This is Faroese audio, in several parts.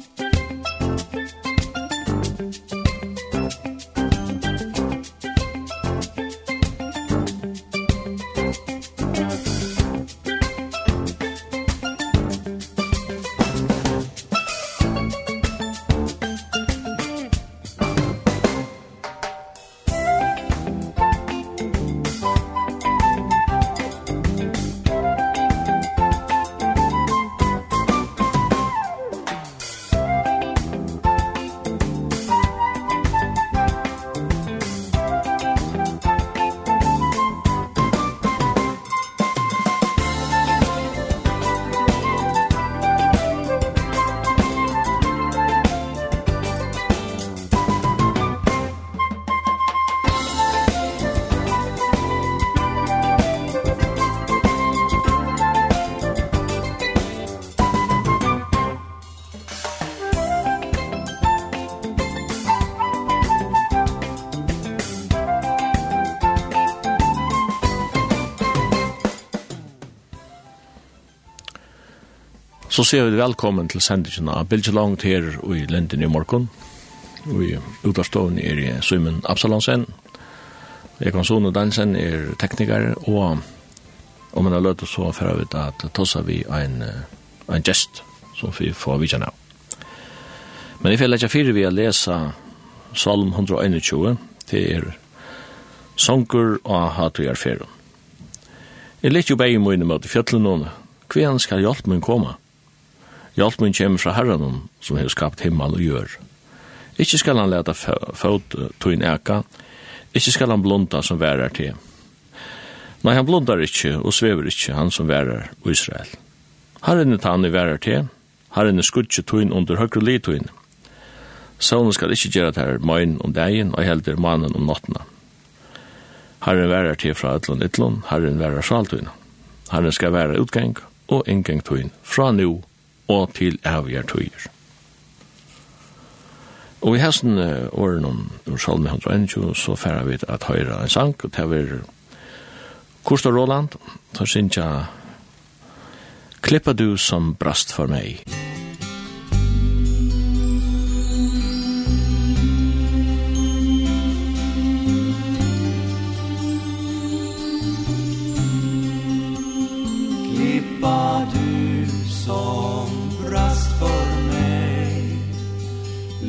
Musik Så ser vi velkommen til sendingen av Bilge Langt her i Linden i morgen. Vi utavstående er Simon Absalonsen. Egon Sone Dansen er tekniker, og om man har løtt så får vi at tossa vi en, en gest som vi får vidtjene av. Men i fjellet ikke fire vi å lese Salm 121, det er Songur og Hatujar Ferum. Jeg litt jo bæg i mine møte fjallet noen, hver skal hjelpe min komme? Hjalp min kjem fra herren som har skapt himmel og gjør. Ikke skal han leta fot tøyn eka, ikke skal han blunda som værer til. Nei, han blundar ikkje og svever ikkje han som værer i Israel. Herren er tann i værer til, herren er skudje tøyn under høyre litøyn. Sånne skal ikkje gjøre det her møgn om dagen og helder mannen om nottena. Herren værer til fra etlån etlån, herren værer saltøyna. Herren skal være utgang og inngang tøyn fra nu og til avgjær tøyer. Og i hesten åren om Salme 121 så færer vi at høyre en sang, og det var Kosta Roland, så synes jeg Klippa du som brast for meg. Klippa du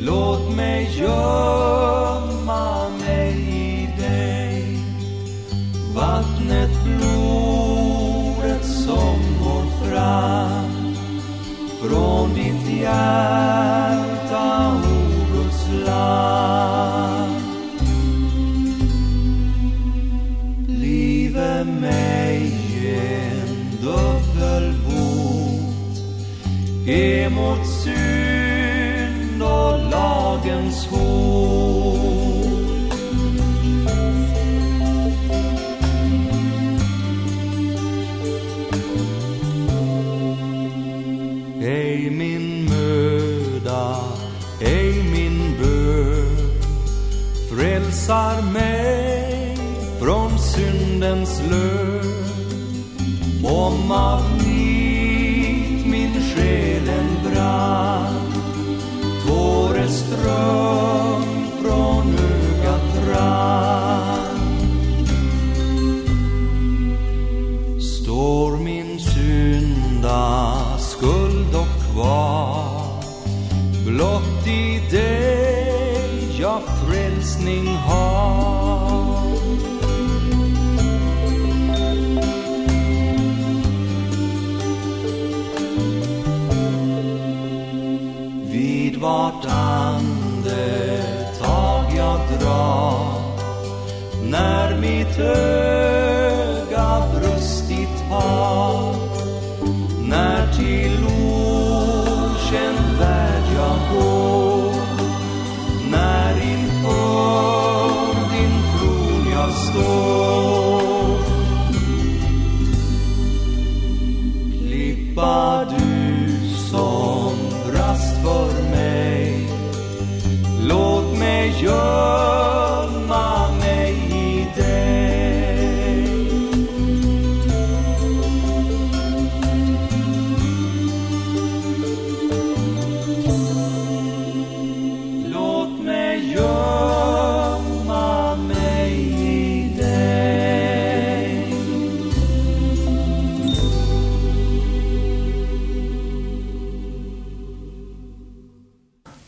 Låt mig gömma mig i dig. Vattnet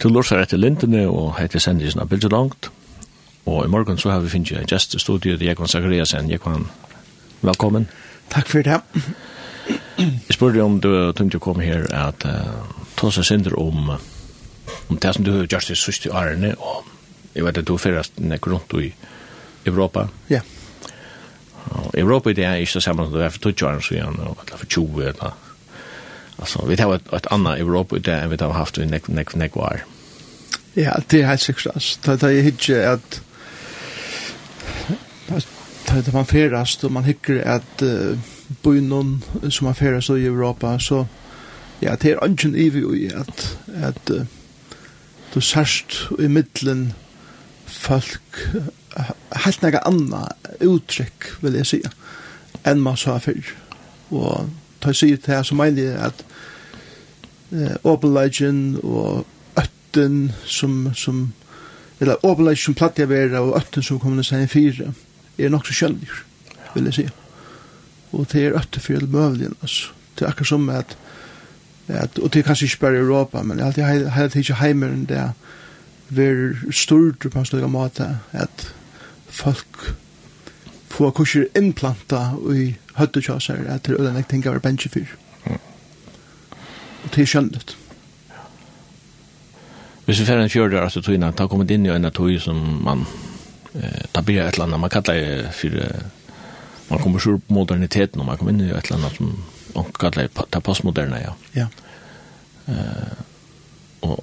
Du lortar etter lintene, og heter sendisen av bildet langt. Og i morgen så har vi finnet en gjest i studiet, Jekvann Zakariasen. Jekvann, velkommen. Takk for det. Jeg spurte om du tenkte å komme her at uh, ta seg synder om, om det som du har gjort i siste årene, og jeg vet at du fyrast nek rundt i Europa. Ja. Og Europa det er ikke det samme som det er for 20 år siden, eller for 20 eller Alltså, vi tar ett, ett annat Europa i det än vi har haft i nek, nek, nek, nek var. Ja, det er helt sikkert. Altså. Det er ikke at det er man ferast og man hikker at uh, bøynon som man ferast i Europa så ja, det er ungen ivi i at, at uh, du sørst i middelen folk uh, helt nega anna uttrykk vil jeg sige enn man sa fyrr og ta sig til her så mener jeg at uh, Open Legend og øtten som, som eller overleis som platt jeg vera, og øtten som kommer til seg en fire, er nok så kjølger, vil jeg si. Og det er øtten for hele møvlen, altså. Det er akkurat som at, at og det er kanskje ikke bare i Europa, men jeg har alltid heilt ikke heimer enn det er stort på en slik måte at folk får kurser innplanta i høttekjøsar at det er øyne jeg tenker å være bensjefyr. Og det er skjønnet. Mm. Hvis vi færre en fjörde år, så tog innan, ta kommit inn i en tog som man eh, tar blir et eller annet, man kallar det for, man kommer sur på moderniteten, og man kommer inn i et eller annet som man kallar det, ta postmoderna, ja. Ja. Eh, og,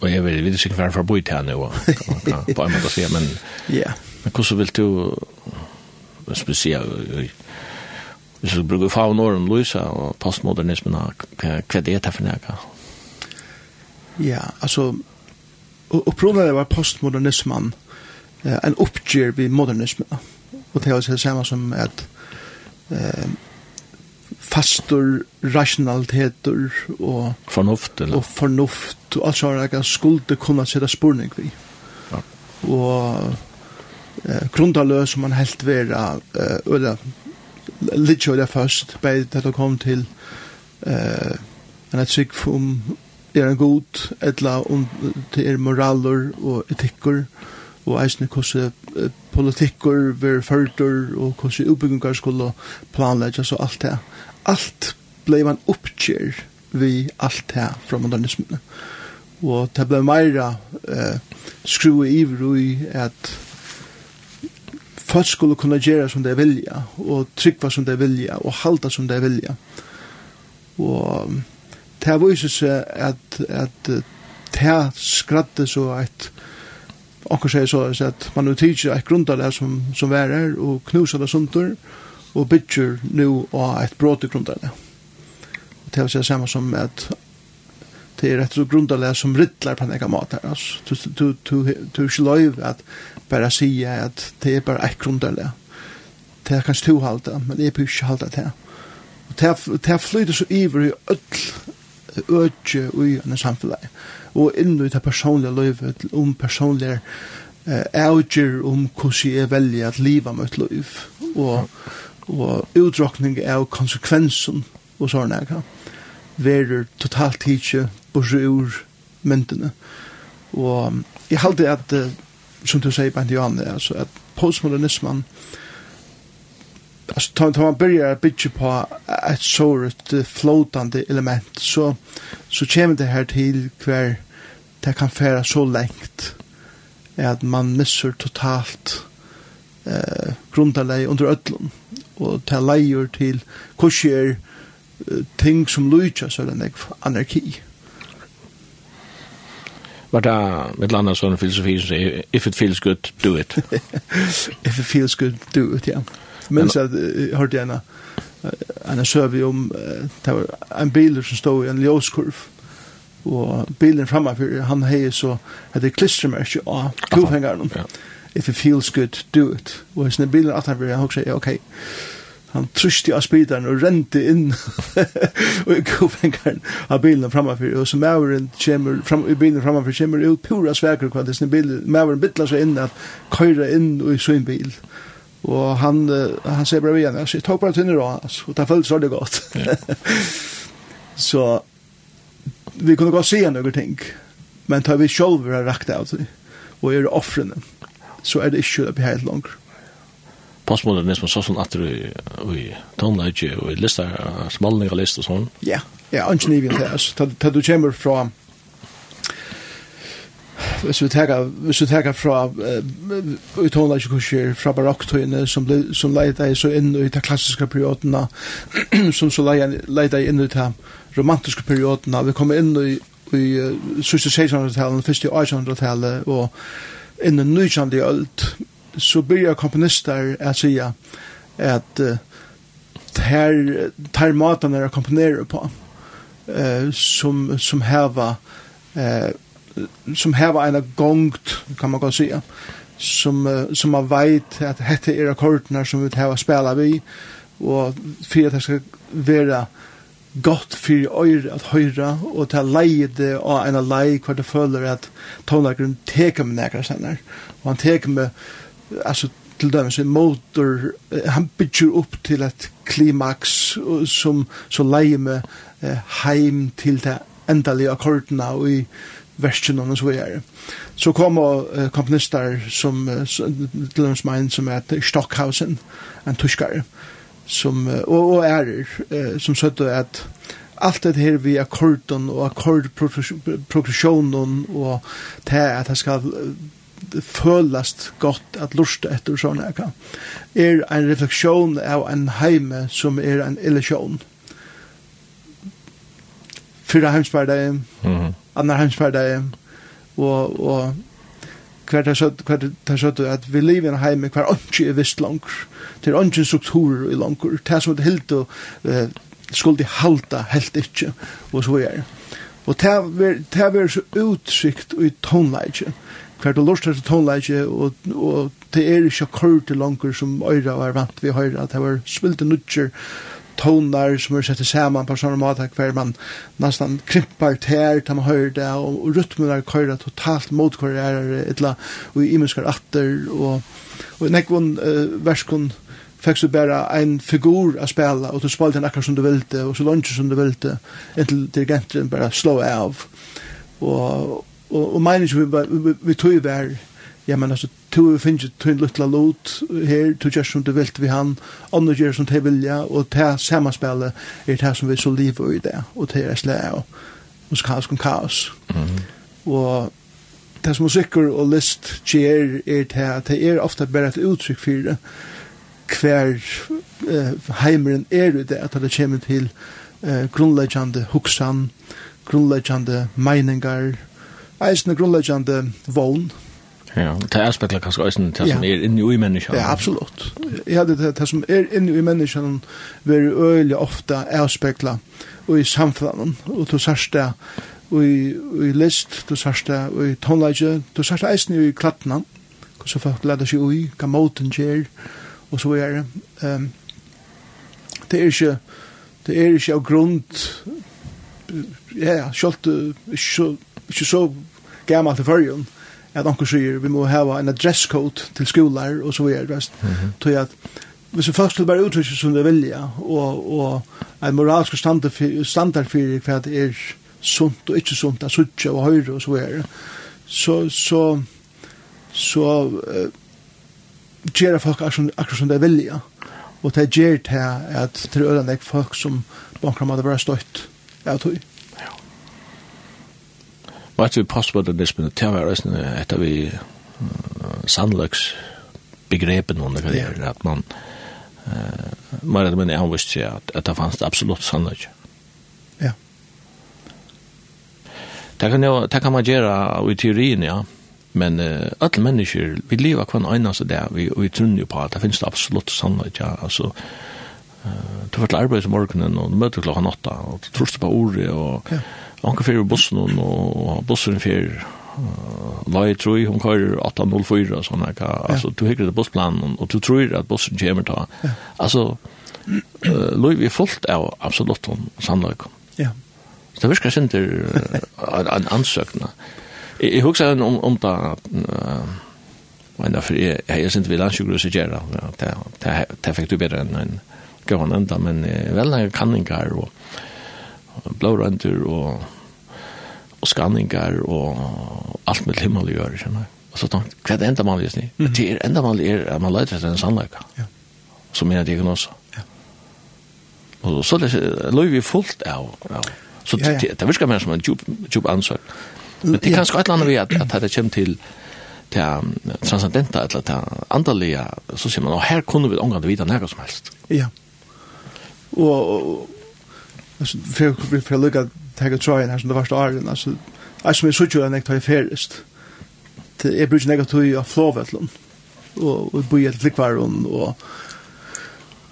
og jeg vil vite sikkert hverfor jeg bor til nu og på en måte å si, men, ja. men hvordan vil du, hva skal vi si, hvis du bruker faunåren, Luisa, og postmodernismen, hva er det her for nega? Ja Ja, altså, problemet var postmodernismen, eh, en oppgjør vid modernismen. Og det er det samme som at eh, fastor, rationaliteter og fornuft, eller? og fornuft, og alt sånne jeg skulle kunne sette spurning vid. Ja. Og eh, grundaløs som man helt vera, eh, eller litt kjøyde først, bare det kom til eh, en et sikk om er en god, etla om det er moraler og etikker, og eisne hvordan politikker ver førter, og hvordan utbyggingar skulle planlegge, så alt det. Alt blei man oppkjær vi alt det fra modernismen. Og det blei meira eh, skrue iver i at folk skulle kunna gjøre som de vilja, og tryggva som de vilja, og halda som de vilja. Og det viser seg at, at det skratte så at Onker sier så at man uttidger et grundalega som, som vær er og knusar det sundur og bytjer nu av et brot i Og Det vil si samme som at det er et grundalega som rittlar på en egen mat her. Du du er ikke loiv at bare sige at det er bare et grundalega. Det er kanskje to halda, men det er ikke halda det her. Det flyter så iver i öll øke i en samfunnet. Og inn i det personlige livet, om personlige eh, avgjør om hvordan jeg velger at livet mitt liv. Og, og utdrakning av konsekvensen og sånne her. Verer totalt ikke borse ur myndene. Og jeg halte at, som du sier, Bant Johan, altså, at postmodernismen, eh, alltså tar tar man börjar bitch på ett sårt flotande element så så kommer det här till kvar det kan färra så långt att man missar totalt eh grundalei under öllum og ta leiur til kusher ting som lucha så den anarki. Var det med landa sånn filosofi som if it feels good do it. if it feels good do it, ja. Yeah. Men så hørte jeg en en søvi om det var en bil som stod i en ljøskurv og bilen framför han hei så at det klistermärke av kofängaren if it feels good do it. Og sin bilen at han han hugsa ok. Han trusti av spidaren og rente inn og kofängaren av bilen framför og så mauren kommer fram i bilen framför kommer ut pura sväker kvar det sin bilen mauren bitlar så inn at køyra inn og i sin bil. Og han, uh, han sier bare vi igjen, jeg tok bare tynner av hans, og det føltes veldig godt. så vi kunne godt se noen ting, men tar vi selv har rakt av det, og gjør offrene, så er det ikke det blir helt langt. Postmodernismen så sånn at du i tonelage og i lister, smalninger lister og sånn? Ja, ja, ikke nivå til oss. Da du kommer fra hvis vi tar hvis vi tar fra i tonlage kurser fra barokktøyene som ble som leide i så inn i de klassiske periodene som så leita inn i de romantiske periodene. Vi kommer inn i i uh, 1600-tallet, først i 1800-tallet og inn i 1900 ølt så byrjar komponister at sige at tar tar matan er komponerer på eh som som hava eh som hava en gongt, kan man gå säga, som, uh, som har veit att dette er akkordene som vi har spela vi, och för det ska vara gott för er att höra och ta lejde och av en leie kvar det føler att tonlagren teker med nekra senner, och han teker med, alltså till dømes en motor, han bygger upp till ett klimax som så leier med eh, heim till det endelige akkordene och i versen och så vidare. Så kommer uh, komponister som uh, till en som, som heter Stockhausen, en tyskare, som, uh, och, och är uh, som sötte att allt det här vi akkorden och akkordprogressionen och det här att det ska følast godt at lusta etter sånn kan er en refleksjon av en heime som er en illusjon. Fyra heimspardeie, mm -hmm annar heimsferdeien, og, og hver det så hver det så at vi lever i heim hver onki er vist langur. Til onki strukturer i langur. Det som det helt og eh, skulle halta helt ikkje og så er. Og det er det er så utsikt i tonleitje hver du lort til tonleitje og, og det er ikkje akkur til langur som øyra var vant vi høyra at det var spilte nutjer tonar som er sett saman på sånne måte hver man nesten krimpar ter til man hører det og, og er køyra totalt motkorrerer etla og i imenskar atter og, og nekvun uh, verskun fikk du bare en figur å spela og du spalte den akkurat som du vilte og så lunge som du vilte inntil dirigenten bare slå av og, og, og meningen vi, vi, vi, vi tog ja, men altså, to finnes to en luttla lot her, to gjør som du vilt vi han, andre gjør som de vilja, og det samarspillet er det som vi så liv i det, og det er slag og musikalsk og kaos. Mm -hmm. Og det som musikker og list gjør er det, at det er ofte bare et uttrykk for det, hver uh, heimeren er i det, at det kommer til uh, grunnleggjande huksan, grunnleggjande meiningar, eisne grunnleggjande vogn, Ja, det er spekler kanskje også det som er inne i menneskene. Ja, absolutt. Jeg hadde det, det som er inne i menneskene vil øyelig ofte avspekla og i samfunnet, og du sørst det i, i list, du sørst det i tonleidje, du sørst det eisen i klattene, og så folk leder seg ui, hva måten gjør, og så er det. Um, det er ikke, det er ikke av grunn, ja, selv ikke ikke så gammalt i førjen, at onkur sier vi må hava en dresscode til skolar og så videre, rest. Mm -hmm. Tog at hvis folk skulle bare uttrykke som de vilja, og, og en moralsk standard for, hva det er sunt og ikke sunt, at suttje og høyre og så videre, så, så, så uh, gjør folk akkurat som de vilja, og det gjør det at det er øyne folk som bankrammet var støtt, jeg tror. Og det possible att det var eisen att vi sandlux begreppen under det er, att man eh man eller men jag visste att att det fanns absolut sandlux. Ja. Det kan, jo, det kan man gjøre i teorien, ja, men uh, alle mennesker, vi lever hver eneste där, vi, vi tror jo på at det finnes absolutt sannløk, ja, altså, uh, du får til arbeid om morgenen, og du møter klokka åtta, og du tror på ordet, og ja. Anker fyrir bussen og bussen fyrir uh, Lai troi, hun kører 8.04 og sånn her, altså du hikker det bussplanen og du tror at bussen kommer ta Ja. altså uh, Louis, vi er fullt av absolutt om samløykom ja. så det virker sin til uh, en ansøkna. Jeg, jeg husker om, om da uh, men derfor jeg, jeg jeg synes vi landsjukker å sigjera det fikk du bedre enn en gav enda men uh, vel en kanningar og blårønter og, og skanningar og alt med himmel å gjøre, skjønner jeg. Og så tenkte jeg, hva er det enda man gjør? Mm. Det er enda man gjør at man leter etter en sannleik. Ja. Som er det ikke. Ja. Og så løy vi fullt av. Ja. Så ja, ja. det, det virker mer som en djup, djup ansvar. Men det er kanskje et eller annet vi at, at det kommer til til transcendenta eller til andalega, så sier man, og her kunne vi omgang til vita nega som helst. Ja. Og, alltså för vi får lucka ta ett try här som det första året alltså alltså vi såg ju den ett färdigt det är bridge negativ av flowvetlon och och bo i ett flickvaron och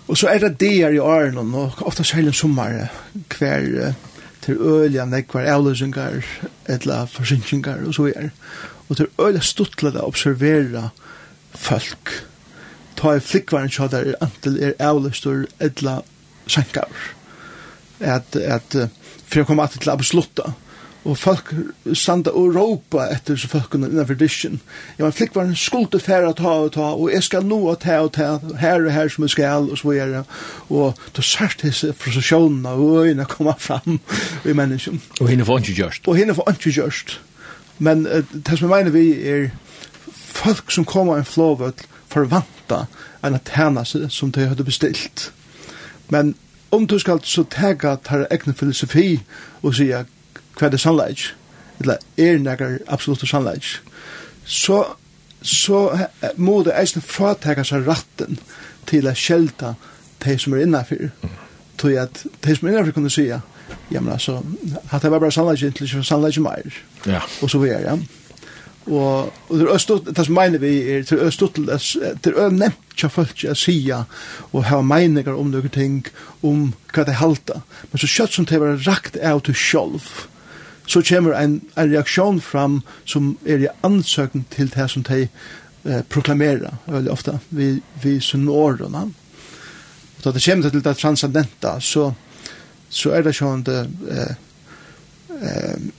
och så är det det i åren och ofta sällan sommar kvar till ölja nekvar älusingar eller försinkingar och så är og til øyla stuttlet å observera folk. Ta i flikkvaren kjadar er antil er avløstur edla sankaur at, at for å komme at til absolutta, og folk sanda og råpa etter så folkene innanfor disken. Ja, men flikk var en skulde færre ta og ta, og jeg skal nå og ta og ta, her og her som jeg skal, og så er det. Og da sært disse frustrasjonene og øyne komme fram i mennesken. Og henne får ikke gjørst. Og henne får ikke gjørst. Men uh, det som jeg mener vi er folk som kommer en flåvøtt forvanta enn at henne som de hadde bestilt. Men om du skal så tega tar egne filosofi og sier hva er sannleik, eller er nekker absolutt sannleik, så, så må du eisne fratega seg ratten til å skjelta de som er innafyr Tog at de som er innafyr kunne sier, ja, men altså, at det var bare sannleik inntil ikke sannleik meir. Ja. Og så er ja. Og, og det er stort, det som mener vi er, det er stort, det er nevnt til folk å sige og ha meninger om noen ting, om hva de halter. Men så kjøtt som det var rakt av til sjølv, så kommer en, en reaksjon fram som er i ansøkning til det som de eh, proklamerer veldig ofte, vi, vi sunnårene. Og da det kommer til det transcendenta, så, så er det sånn det eh, eh,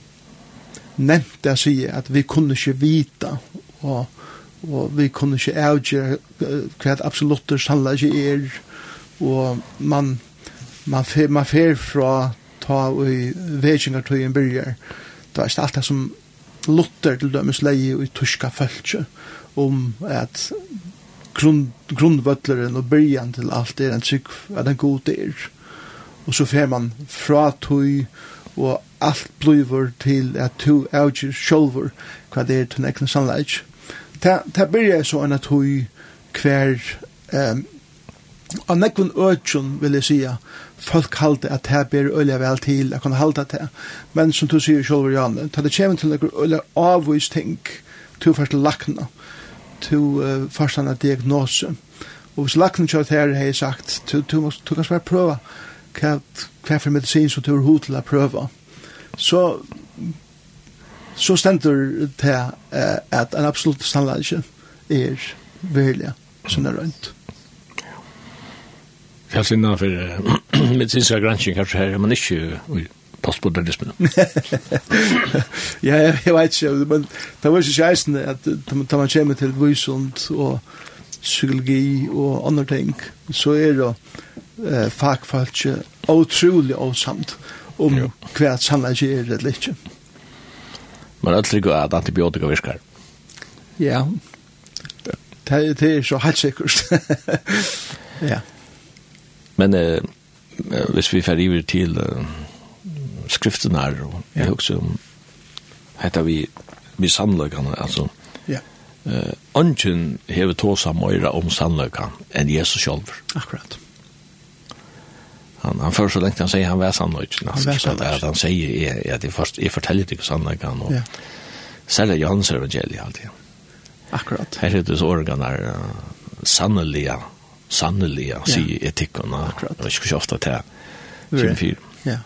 nevnt det å si at vi kunne ikke vita og, og vi kunne ikke avgjøre hva absolutt sannlig ikke er. Og man man fer, man fer fra ta og i en byrjar det er alt det som Luther til dømes leie og i tyska følse om at grund, grundvøtleren og byrjan til alt er en trygg at en god er. Og så fer man fra tog og alt blivur til at tu auger sjolver hva det er til nekna sannleik. Ta, ta byrja så enn at hui hver um, av nekvun øtjon vil jeg sija folk halde at det ber øyla vel til at kunne halda det men som du sier sjolver Janne ta det kjem til nekkur øyla avvis ting tu først lakna tu uh, først anna diagnose og hvis lakna kjart her hei sagt tu, tu, tu, tu, tu, tu, tu, tu, tu, tu, tu, tu, så så stendur det uh, at en absolutt sannleggje er virkelig som er rønt. Jeg har sinna for medicinska gransking kanskje her, men ikke postmodernismen. ja, jeg, jeg vet ikke, men det var ikke kjeisen at da man kommer til vysund og psykologi og andre ting, så er det eh, fagfalt ikke utrolig avsamt. Mm om ja. hva sannleggen er eller ikke. Men det er slik at antibiotika virker. Ja. Det, det er så helt sikkert. ja. Men eh, hvis vi fer iver til uh, skriften her, og ja. jeg husker om heter vi, vi sannleggene, altså, ja. eh, ønsken hever tåsa møyra om sannleggene enn Jesus selv. Akkurat han han för så länge han säger han var sannolikt nästan att han säger är att det först är fortäljer dig sannolikan och säljer Johannes evangeliet alltid. Akkurat. Här är det så organar sannliga sannliga sig etikerna. Jag skulle ofta ta sin fyr. Ja.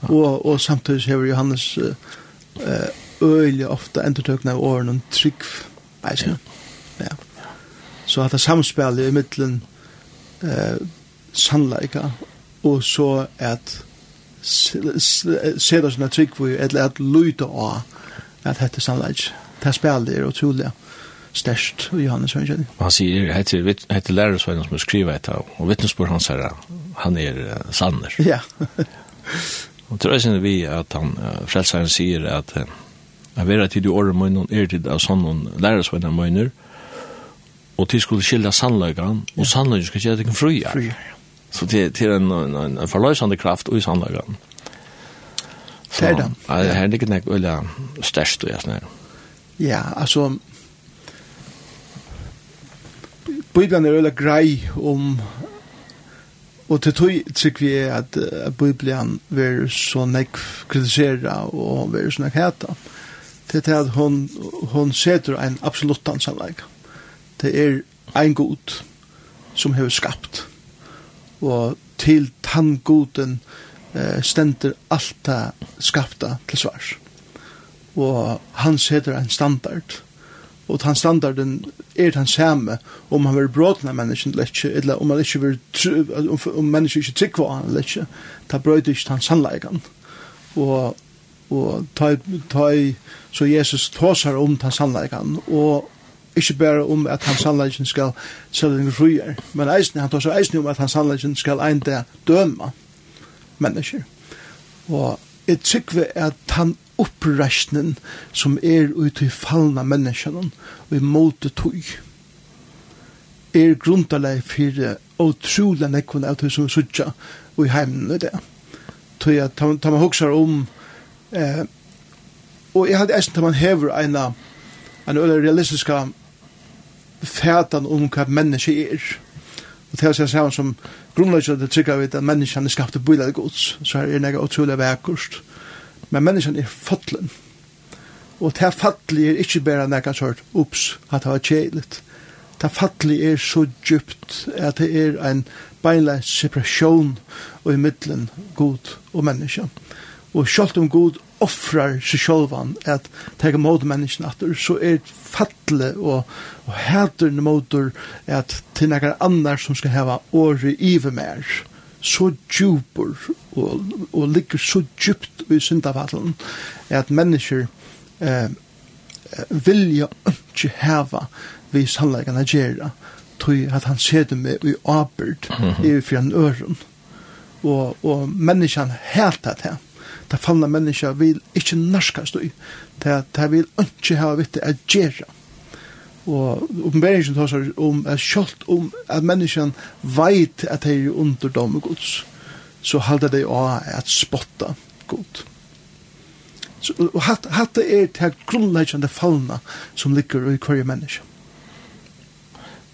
Och och samtidigt har Johannes eh öliga ofta entertökna av åren och trygg. Ja. ja. Så att det samspelet i mitten eh sannleika og så at se det som er trygg for eller at lyta av at hette sannleik. Det spiller er utrolig størst i Johannes Høngjønning. Han sier, hette, hette lærersveinen som skriver etter, og vittnesbord hans her, han er uh, sanner. Ja. og tror jeg synes vi at han, uh, frelseren sier at Jeg vet at i året møgnen er tid av sånne lærersvenner møgner og til skulle skilja sannløygan, og sannløygan skal gjøre det fria. Fria, ja. Så det, det er en, en, en en forløsende kraft i sannlagen. Så, det er det. Ja, det er ikke nek veldig størst, og jeg snær. Ja, altså, Bibelen er veldig grei om, og til tog tykker vi at uh, Bibelen vil så nek kritisera og vil så nek heta. Det er at hon, hon setter en absolutt ansallega. Det er ein god som har skapt og til tanngoden eh, stender alt det skapta til svars. Og han setter en standard, og den standarden er den samme om han vil bråte av mennesken eller ikke, eller om, han ikke vil, om, om mennesken ikke trykker på han eller ikke, da brøter ikke den sannleggen. Og og ta ta så Jesus tosar om ta sannleggen, og Ikke bare om at han sannleggen skal selge den fruer, men eisen, han tar seg eisen om at han sannleggen skal ein det døma mennesker. Og jeg tykker at han oppreisningen som er ut i fallna menneskene og i måte tog er grundaleg for utrolig nekkene av det som er sutja og i heimen i det. Tog jeg, ta man hoksar om eh, og jeg hadde eisen til man hever eina en øyla realistiska fætan om hva menneske er. Og det er seg sammen som grunnleggjende det trykker vi at menneskene er skapt i bøyla i gods, så er det noe utrolig vekkust. Men menneskene er fattelen. Og det fattelige er ikke bare noe sort, ups, at det var kjedeligt. Det fattelige er så djupt at det er en beinleis separasjon og i middelen god og menneske. Og selv om god offrar seg sjálvan at tega mot menneskene atter, så er fattle og, og hæter motor at til nekar annar som skal heva året ive mer, så djupur og, og ligger så djupt i syndavallen at mennesker eh, vilja ikke heva vi sannleggan a gjerra tog at han seder meg i abyrd i fyrir en øren og, og menneskene hætet det det fallna menneska vil ikkje narskast i. Det, det vil ikkje hava vitte at gjerra. Og oppenberingen tar seg om at kjolt om at menneskan veit at det er under dame gods, så halda det av at spotta god. Så, og hatt, hatt det er til grunnleggjande fallna som ligger i hverje menneska.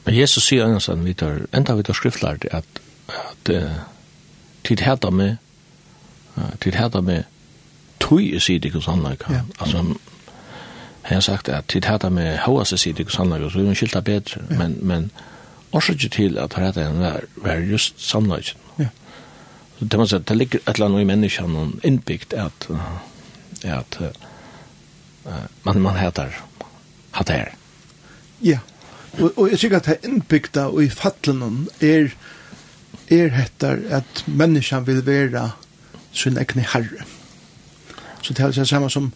Men Jesus sier annars sånn, vi tar, enda vi tar skriftlært, at, at uh, tid hæta med til hæta med tui i sidig og anleika. Ja. Altså, jeg har sagt at til hæta med hos i sidig og anleika, så er hun skilta bedre, ja. men, men også ikke til at hæta henne var, var just sannleika. Ja. Så det man sier, det ligger et eller annet i menneskene innbyggt at, at uh, man, man hætar hætar her. Ja, og, og jeg sikker at det innbyggta og i fattelen er, er hettar at menneskene vil være sin egne herre. Så det er det samme som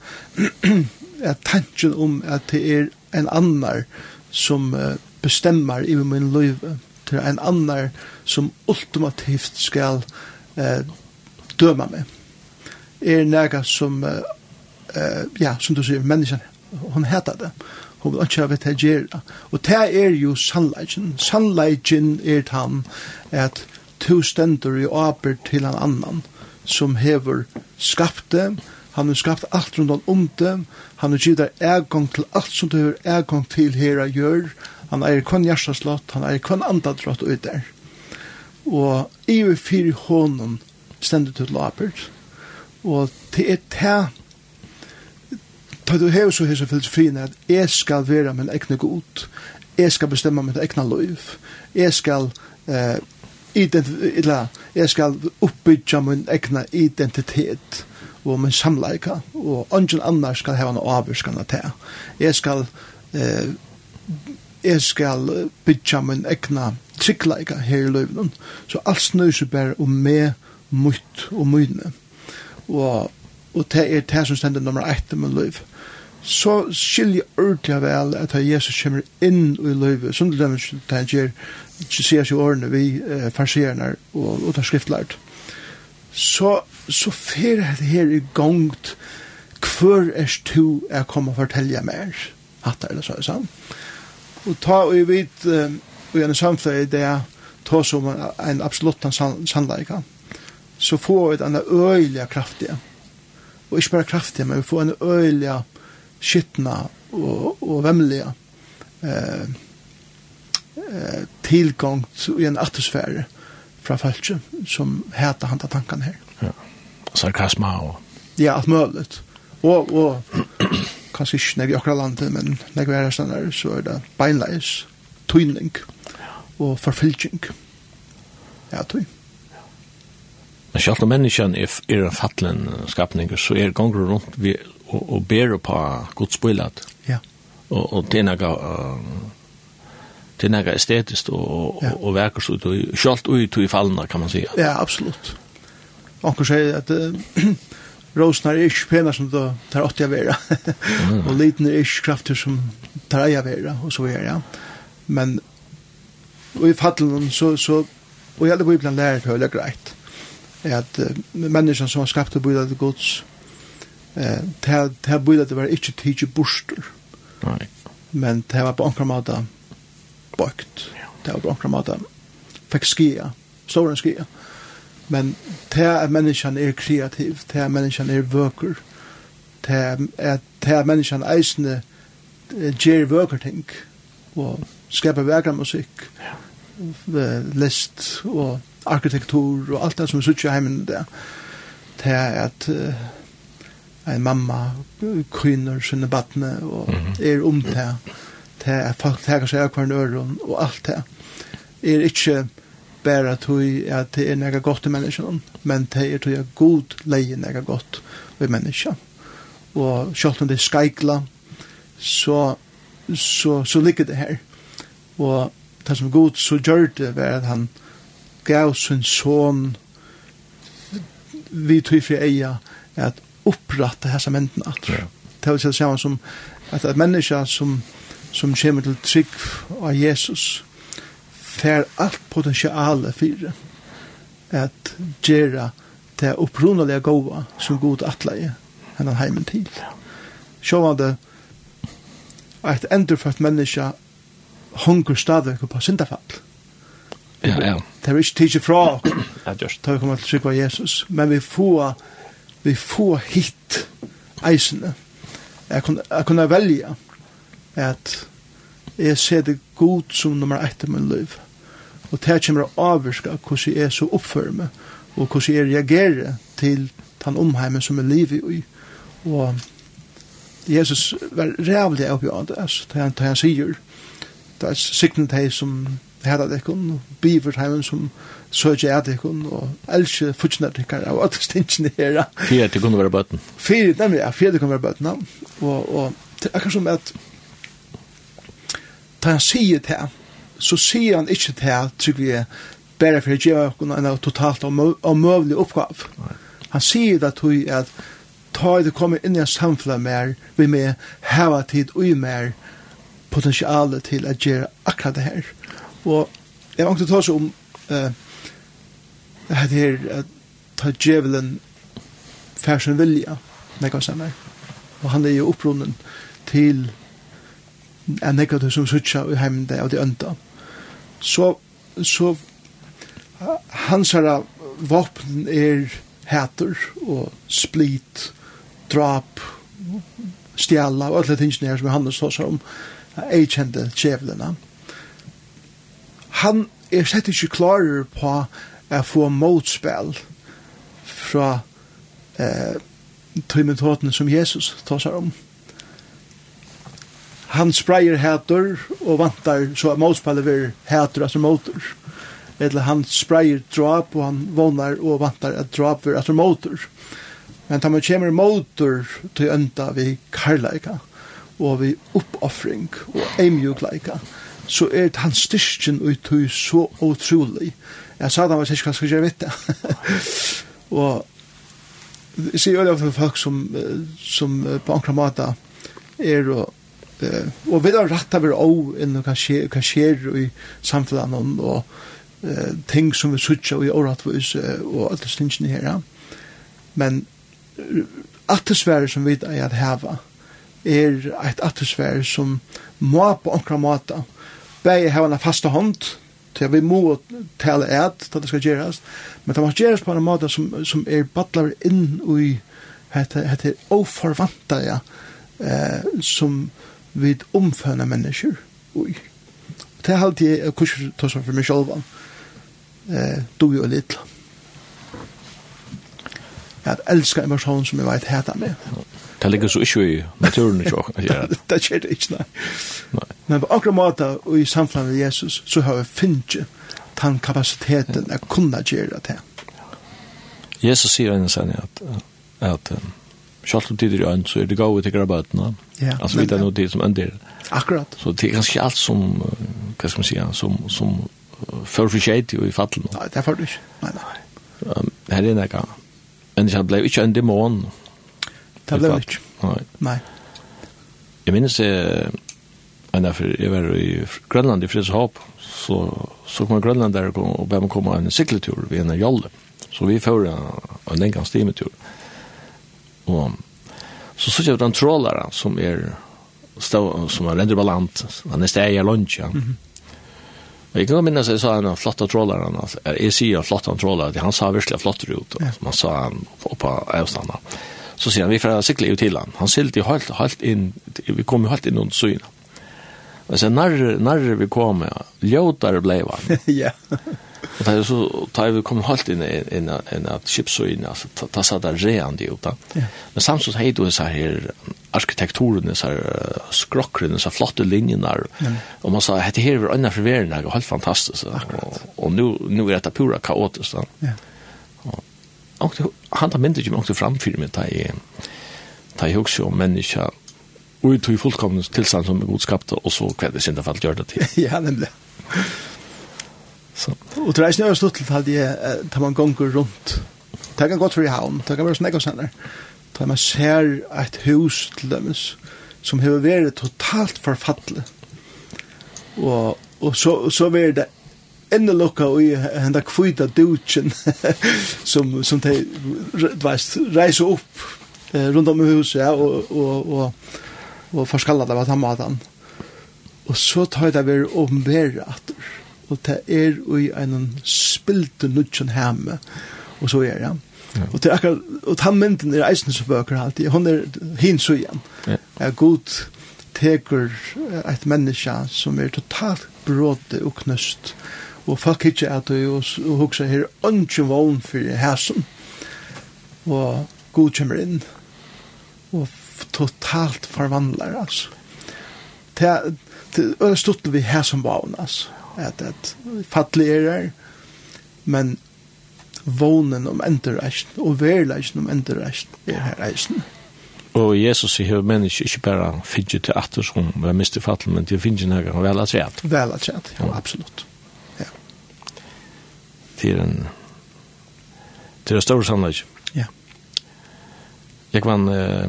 at tanken om at det er en annar som bestemmer i min liv, til en annar som ultimativt skal eh, døma meg, er nega som, eh, ja, som du sier, menneskene, hon heter det, hon vil ikke ha vet det og det er jo sannleggen, sannleggen er han at to stender i åper til en annan, som hever skapt det, han har skapt alt rundt om det, han har givet egang til alt som du har egang til her og gjør, han eier kun hjertaslott, han eier kun andadrott ut der. Og i og fyr hånden stendet til labert, og til et ta, ta du hever så hese filosofien at jeg skal være min egne god, jeg skal bestemme mitt egne liv, jeg skal eh, identitet, jeg skal oppbygge min egna identitet og min samleika, og ungen annar skal hava noe avvurskan av det. Jeg skal, eh, jeg skal bytja min egna tryggleika her i løyvnen. Så alt snøy seg bare om meg, mutt og myne. Og, og det er det som stender nummer ett i min løyv. Så skiljer ordentlig vel at Jesus kommer inn i løyvet, som det er det han gjør sier seg årene vi eh, farserene og, og tar skriftlært. Så, så fer det her i gongt hver er du er kommet og fortelle mer hatt eller så er sant. Og ta og vi vet um, og en samfunn det er ta som en absolutt sannleika så får vi en øyelig kraftiga. og ikke bare kraftiga men vi får en øyelig skittna og, og vemmelig eh, eh, tilgångt i en atmosfære fra falske som heter han til tankene her. Ja. Sarkasma og... Ja, alt mulig. Og, og kanskje ikke når vi akkurat landet, men når vi er her sånn så er det beinleis, tøyning og forfylking. Ja, tøy. Men selv om menneskene er, er en fattelen skapning, så er gonger rundt vi, og, og ber på godsbøylet. Ja. Og, og det er noe uh, till några estetiskt og, ja. og verkar så ut og skalt ut i fallene, kan man säga. Ja, absolutt. Och sier at uh, rosen er ikke penna som det tar åt jag vera. mm. och liten er ikke krafter som tar jag vera og så er ja. Men og i fallen så så og i alle på lærer lärt höll jag grejt. Att uh, menneskene som har skapt og och til gods eh uh, det här bildat var ikke tidsi borster. Nei. Men det var på ankarmata bøkt. Det var på omkring måte. Fikk skia, stor en skia. Men det at menneskene er kreativ, det er menneskene er vøker, det at, at menneskene eisende gjør vøker ting, og skaper vekere musikk, list og arkitektur og alt det som er suttje heimen der. Det er at uh, en mamma kryner sine badne og er om det det er folk teker seg av hverandre øren og alt det. er ikke bare tog at det er nega godt i menneskene, men det er tog at god leie nega godt i menneskene. Og selv om det er skaikla så, så, så ligger det her. Og det som god så gjør det var at han gav sin son vi tog fri eia at opprette hessa menten at. Ja. Det er jo som at, at mennesker som som kommer til trygg av Jesus fer alt potensialet fyrir at gjera det opprunalige gåva som god atleie hennan heimen til. Sjåvande at endurfødt menneske hunker stadig på syndafall. Ja, ja. Det er ikke tidsi fra okkur. Ja, just. Da vi kommer til trygg av Jesus. Men vi får, vi får hit eisene. Jeg kunne, jeg kunne velge at jeg ser det god som nummer ett i min liv. Og det kommer å avvirke hvordan jeg er så oppfører meg, og hvordan jeg reagerer til den omheimen som er livet i. Og Jesus var rævlig oppi av det, altså, det han, han sier, det er sikten til som herra dekken, og biver heimen som søkje er dekken, og elskje futsjene dekken, og at stinsen her. Fyre til kunne være bøtten. Fyre, nemlig, ja, fyre det kunne være bøtten, og, og det er akkurat som at da han sier det, så sier han ikke det, tror vi, bare for å gjøre en totalt omøvelig oppgave. Han sier det til at ta det kommer inn i en samfunn mer, vi med heva tid og mer potensialet til å gjøre akkurat det her. Og jeg har ikke ta seg om uh, det her, at ta djevelen færsen vilja, nekka samme. Og han er jo opprunnen til er negativ som suttja i heimende av de ønda. Så, så hans herra våpen er hæter og split, drap, stjæla og alle tingene her som han Johannes tåsar om, jeg kjente kjevlene. Han er sett ikke klarer på å få motspill fra eh, tøymentåten som Jesus tåsar om. Mm han sprayer hætur og vantar så motspallet vil hætur as motor. Eller han sprayer drop og han vonar og vantar at drop vil as motor. Men tamen kjemur motor til ønta vi karleika og vi uppoffring og eimjukleika så er det hans styrkjen ut til så utrolig. Jeg sa det var sikkert hva skal jeg vite. og jeg sier jo det for folk som, som på ankra måte er og Eh, og vi har rett av å inn og hva skjer i samfunnet og eh, ting som vi sutja og i åratvis og alle stingene her. Men attesvære som vi er at heva er et attesvære som må på ankra måte bæg heva en fasta hånd til vi må tale et til det skal gjerast men det må gjerast på en måte som, som er badlar inn i hette, hette oforvanta ja, eh, som vid omføna mennesker. Ui. Og det er alltid jeg kurs tåsa for meg selv. Eh, du jo litt. Jeg elsker en person som jeg vet heta meg. Det ligger så ikke i naturen ikke ja. Det skjer det ikke, nei. Men på akkurat måte og i samfunnet med Jesus så har vi finnet den kapasiteten jeg kunne gjøre det. Jesus sier en sann at, at, um, Sjalt om tider i øyn, så er det gode til grabøtene. Ja, altså, vi er noe tid som ønder. Akkurat. Så det er ganske alt som, hva skal man si, som, som uh, fører for skjeit i fattelen. Nei, det er for du ikke. Nei, nei. Um, her er nekka. Men det ble ikke en demon. Det ble ikke. Nei. Nei. Jeg minnes jeg, enn jeg jeg var i Grønland i Fredshåp, så, så kom Grønland der og ble man komme en sykletur ved en jolle. Så vi får en lengre stimetur. Ja Og så så jeg den trollaren som er stå, som er render ballant. Han er steg i lunsj, ja. Mm -hmm. Jeg kan minnes jeg sa en flotta altså, jeg sier flotta trålere, han sa virkelig flott ut, ja. man sa han på av avstanden. Så sier han, vi får sikle ut til han. Han silte jo helt, helt inn, vi kom jo helt inn under syna. Og så når, når vi kom, ljøtere ble han. ja. Og da er så da er vi kommer halt in in en att chips altså, da alltså ta så där rean det utan. Men samtidig hej du så her arkitekturen så här skrockren så flotta linjerna og man sa dette her er är forverende, förvärna och helt fantastisk. Og och nu nu är det pura kaotiskt. Ja. Och han tar mindre ju också framför mig där i där jag också om människa och i fullkomna tillstånd som är godskapta och så kvällsindafall gör det till. Ja, nämligen. Så. Og det er ikke noe stort til at jeg tar man gonger rundt. Det kan godt for i havn, det kan være snakk og senere. Da man ser et hus til dømes som har vært totalt forfattelig. Og, og så, så var det enda lukka og henda kvita dutjen som, som de veist, reiser opp eh, rundt om i huset ja, og, og, og, og forskalla det var tammaten. Og så tar det vært åpenbæret atter og det er i en spilte nudgen hjemme, og så er det, ja. Ja. Og er akkurat, og ta mynden er eisen som bøker alltid, hun er hins og igjen. Ja. Er god teker et menneske som er totalt bråte og knøst, og folk ikke er det, og, og hukse her ønsken vogn for hæsen, og god kommer inn, og totalt forvandler, altså. Det er, Det er stort vi hæsen vogn, altså at, at fattelig er her, men vånen om enderreisen, og verleisen om enderreisen er her reisen. Og Jesus sier at mennesker ikke bare finner til atter som er mistet fattelig, men det finner noe väl at sett. Vel at kjent, ja, absolutt. Ja. Det er en, det er en stor sannhet. Ja. Jeg kan, eh,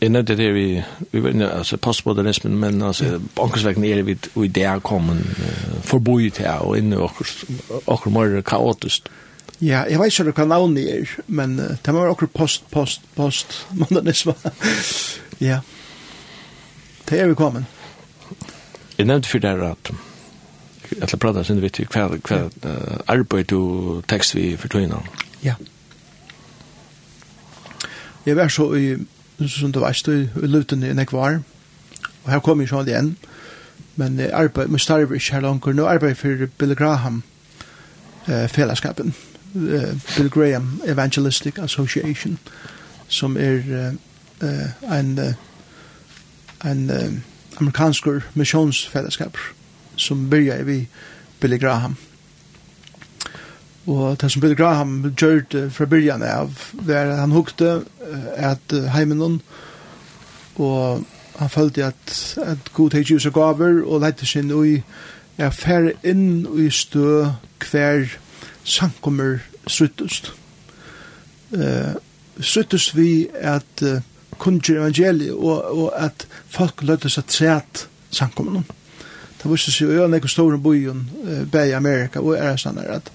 Jeg nevnte det vi vi var inne, altså postmodernismen men alltså bankasvägen är vid och där kommer förbud här og inne och och mer kaotisk. Ja, jeg vet ikke hva navnet er, men uh, det må være också post post post modernisme. ja. Det er vi kommet. Jeg nevnte for det at jeg skal prate sin sen hva, hva kvar kvar arbete och text vi för tog Ja. Jeg var så i som du veist, i luten i nekvar, og her kom jeg sånn igjen, men jeg arbeid, men starver ikke her langer, nå arbeid for Bill Graham eh, fellesskapen, eh, Bill Graham Evangelistic Association, som er eh, en, en eh, amerikansk missionsfellesskap som byrja vi Billy Graham, Og det som Peter Graham gjørt fra byrjan av, var han hukte at heimen hon, og han følte at, at god heit ljus og gaver, og leite sin ui, er færre inn og i stø hver sankommer suttust. Uh, suttust vi at uh, kunngjør evangeliet, og, og at folk løtte seg træt sankommerne. Det visste seg jo, jeg er nekko store byen, uh, i Amerika, og er sånn at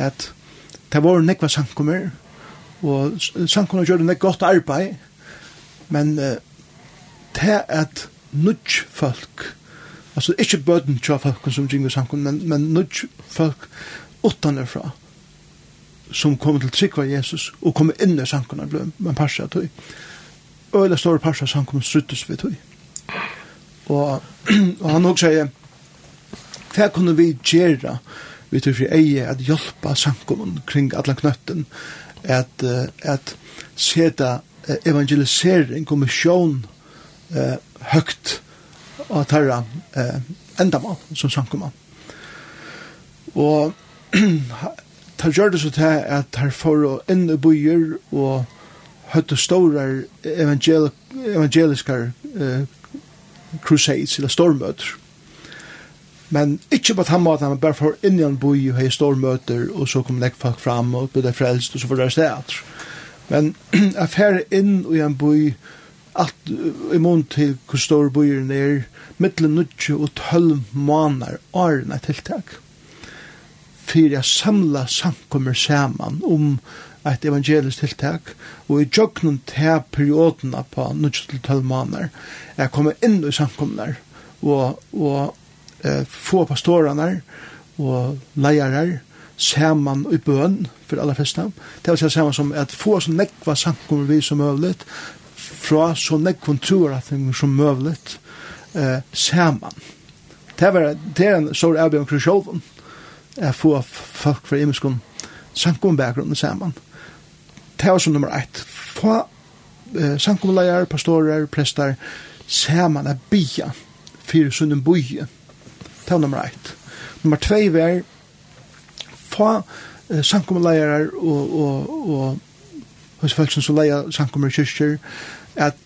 at det var nekva sankummer, og sankummer gjør det godt arbeid, men uh, det at nudj folk, altså ikke bøden tja folk som gjengur sankummer, men, men nudj folk utanifra, som kom til trikva Jesus, og kom inn i sankummer, ble man parsa tøy. Øyla stor parsa sankummer struttes vi tøy. Og, og han også sier, hva kunne vi gjøre vi tror for eie at hjelpa samkommun kring alla knøtten, at, at seta evangelisering, kommisjon, eh, høgt og tarra eh, endamal som samkommun. Og ta gjør det så til at her for å inn i byer og høtte store evangel evangeliske eh, crusades eller stormøter. Men ikke på den måten, men bare for inn i en boi og hei stormøter, og så kom nekk folk fram og ble frelst, og så var det sted. Men jeg fer inn i en boi, alt i mån til hvor stor boiren er, mittel nudje og tølv måneder årene tiltak. For jeg samla samkommer saman om et evangelisk tiltak, og i jøgnen til periodene på nudje til tølv måneder, jeg kommer inn i samkommer, og, og eh, få pastorene og leiere saman i bøn for alle flesta. Det er også saman som at få så nekva sankummer vi som møvlet, fra så nekva troratninger som møvlet, eh, saman. Det, var, det er en stor avbjørn krusjoven, at få folk fra imenskon sankummer saman. Det er også nummer ett. Få eh, sankummer leier, pastorer, prester, saman er bia, fyrir sunnen boi, Det var nummer ett. Nummer två var få eh, samkommelejare og, og, og hos folk som så leia samkommer kyrkjer at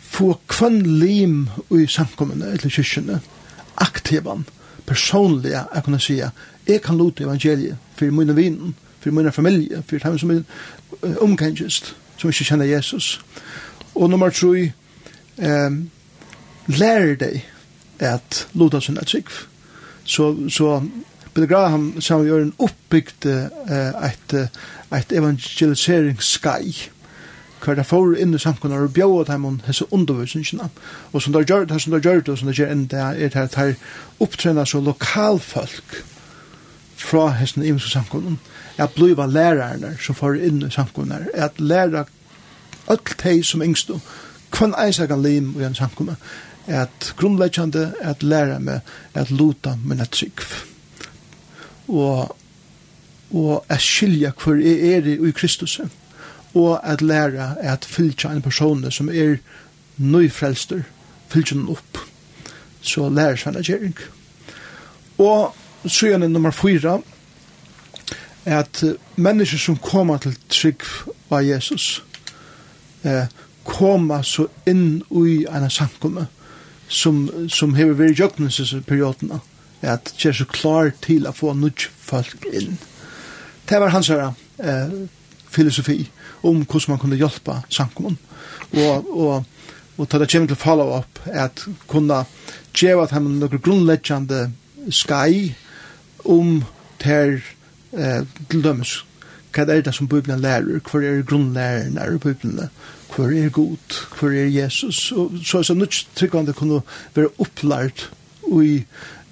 få kvann lim i samkommene eller kyrkjene aktivan, personliga jeg kunne sige jeg kan lute evangeliet for mine vinen, for mine familie for dem som er uh, omkengest som ikke kjenner Jesus og nummer 3 eh, lærer deg at luta sin et sikv. Så, så Billy Graham sammen gjør en oppbygd uh, et, et evangeliseringsskai hver det får inn i samkunnet og bjøy at de hese undervisningene. Og som det gjør det, som det gjør det, som det gjør det, er det at de opptrener så lokalfolk fra hese imenske samkunnet, at bliva lærerne som får inn i samkunnet, at læra alt de som yngst, hvem eisagan lim i en samkunnet, at grunnleggjande at læra meg at luta min at trygg. Og, og at skilja hver jeg er i, Kristus. Og at læra at fylja en person som er nøyfrelster, fylgja den opp. Så læra seg en agering. Og så er det nummer fyra, at mennesker som kommer til trygg av Jesus, eh, koma så inn i en samkomme som, som hever vært i jøgnelsesperiodene, at det er så klar til å få nødt folk inn. Det var hans her eh, filosofi om hvordan man kunne hjelpe samkommun. Og, og, og ta det kommer til follow-up, at kunne gjøre at han noen grunnleggjende skai om ter eh, til dømes hva er det som Bibelen lærer, hva er grunnlærerne i Bibelen, hver er god, hver er Jesus, og så er så nødt å kunne være opplært i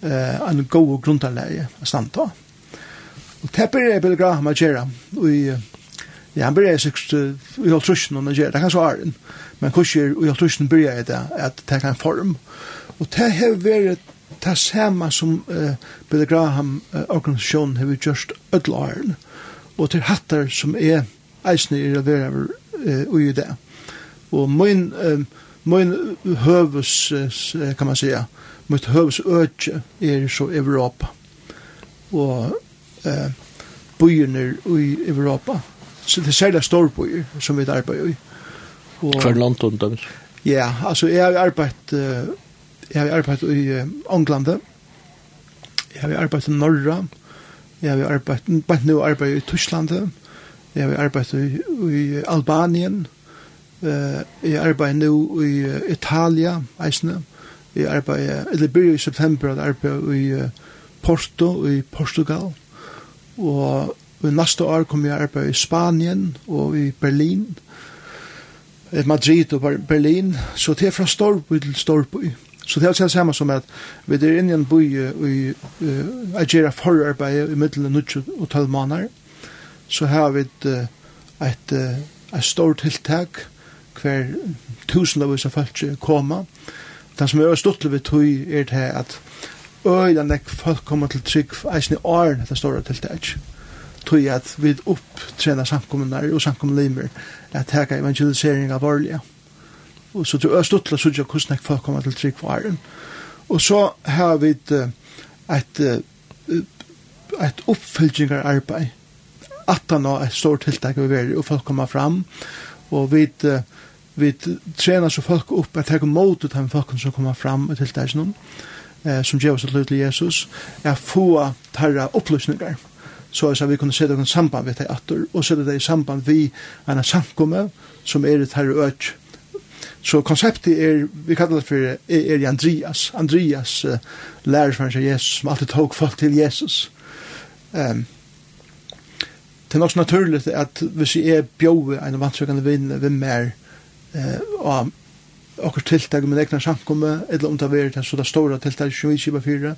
eh, en god grunnanlæge å stande da. Og det blir jeg Billy Graham å gjøre, ja, han blir sikkert i halv trusjen å gjøre, det kan så er men hvordan i halv trusjen blir jeg det, at det kan form. Og det har vært det samme som eh, Billy Graham-organisasjonen har gjort ødelaren. og til hattar som er eisne i det og i det. Og min, uh, min høves, uh, kan man säga, mitt høves øke er så Europa. Og uh, byene i Europa. Så det er særlig storbyer som vi arbeider i. Og, For landet Ja, altså jeg har arbeidt, jeg har arbeidt i uh, Ånglandet. Jeg har arbeidt i Norra. Jeg har arbeidt, bare nå arbeider i Tyskland Jeg har arbeidt i, i Albanien. Eh, jeg arbeider nå i Italia, eisne. Jeg arbeider, eller blir i september, jeg arbeider i Porto, i Portugal. Og i neste år kommer jeg arbeid i Spanien og i Berlin. Et Madrid og Berlin. Så det er fra Storby til Storby. Så det er det samme som at vi er inne i en by i uh, Agera forarbeid i middelen 9 og 12 måneder. Så har vi et, et, et, et stort tiltak hver tusen av folk koma. Det som er stuttlig ved tog er det at øyla nek folk koma til trygg eisen i åren etter store tiltak. Tog at vi opptrener samkommunar og samkommunlimer at teka evangelisering av årlige. Og så tror jeg stått til å sudja hvordan nek folk koma til trygg for åren. Og så har vi et, et, et at han har et stort tiltak vi veri og folk kommer fram. Og vi uh, vi trenar så folk upp at hekka mot ut han folk som kommer fram til dess noen eh, som gjør oss et til Jesus er få tarra opplysningar så at vi kunne det noen samband med det atter og sette det i samband vi en samkomme som er et herre øk så konseptet er vi kallar det for er, er Andreas Andreas uh, lærer seg Jesus som alltid tog folk til Jesus um, det er nok så naturligt at hvis jeg er bjøve en vannsøkende vinn vinn mer eh, og okkur tiltak med egna samkomme, eller om det er det, så det store tiltak som vi kjipa fyra,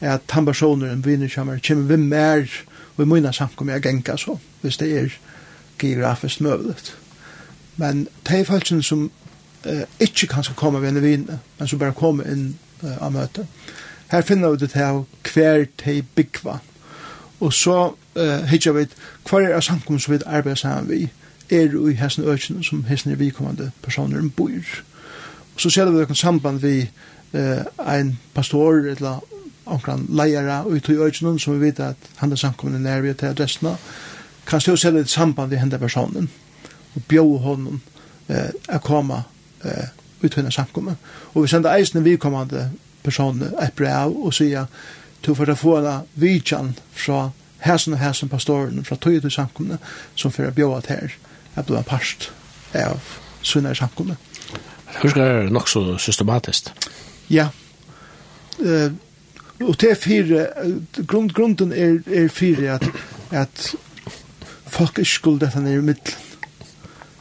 er at han personer, en vinner kommer, kommer vi mer, og i mine samkomme er genka så, hvis det er geografisk møvlet. Men det er faktisk som eh, ikke kan skal komme ved en viner, men som bare kommer inn eh, av møte. Her finner vi det her hver til byggva. Og så eh, hittar vi hver er samkomme som vi arbeider sammen vi, er i hessen økene som hessen er vikommende personer bor. Og så ser vi noen samband vi eh, en pastor eller omkring leiere ut i økene som vi vet at han er samkommende vi til adressene kan stå selv et samband vi hender personen og bjør honom eh, å komme eh, ut i samkommet. Og vi sender eisen vikommende personer et brev og sier til for å få en vidjan fra hæsen og hæsen pastoren fra tøyet til samkomne som fyrir bjóat her er blevet en parst av sønner i samkommet. Husker er nok så systematisk. Ja. Uh, og det er fire, grund, grunden er, er fire at, at folk ikke skulle dette nere i middelen.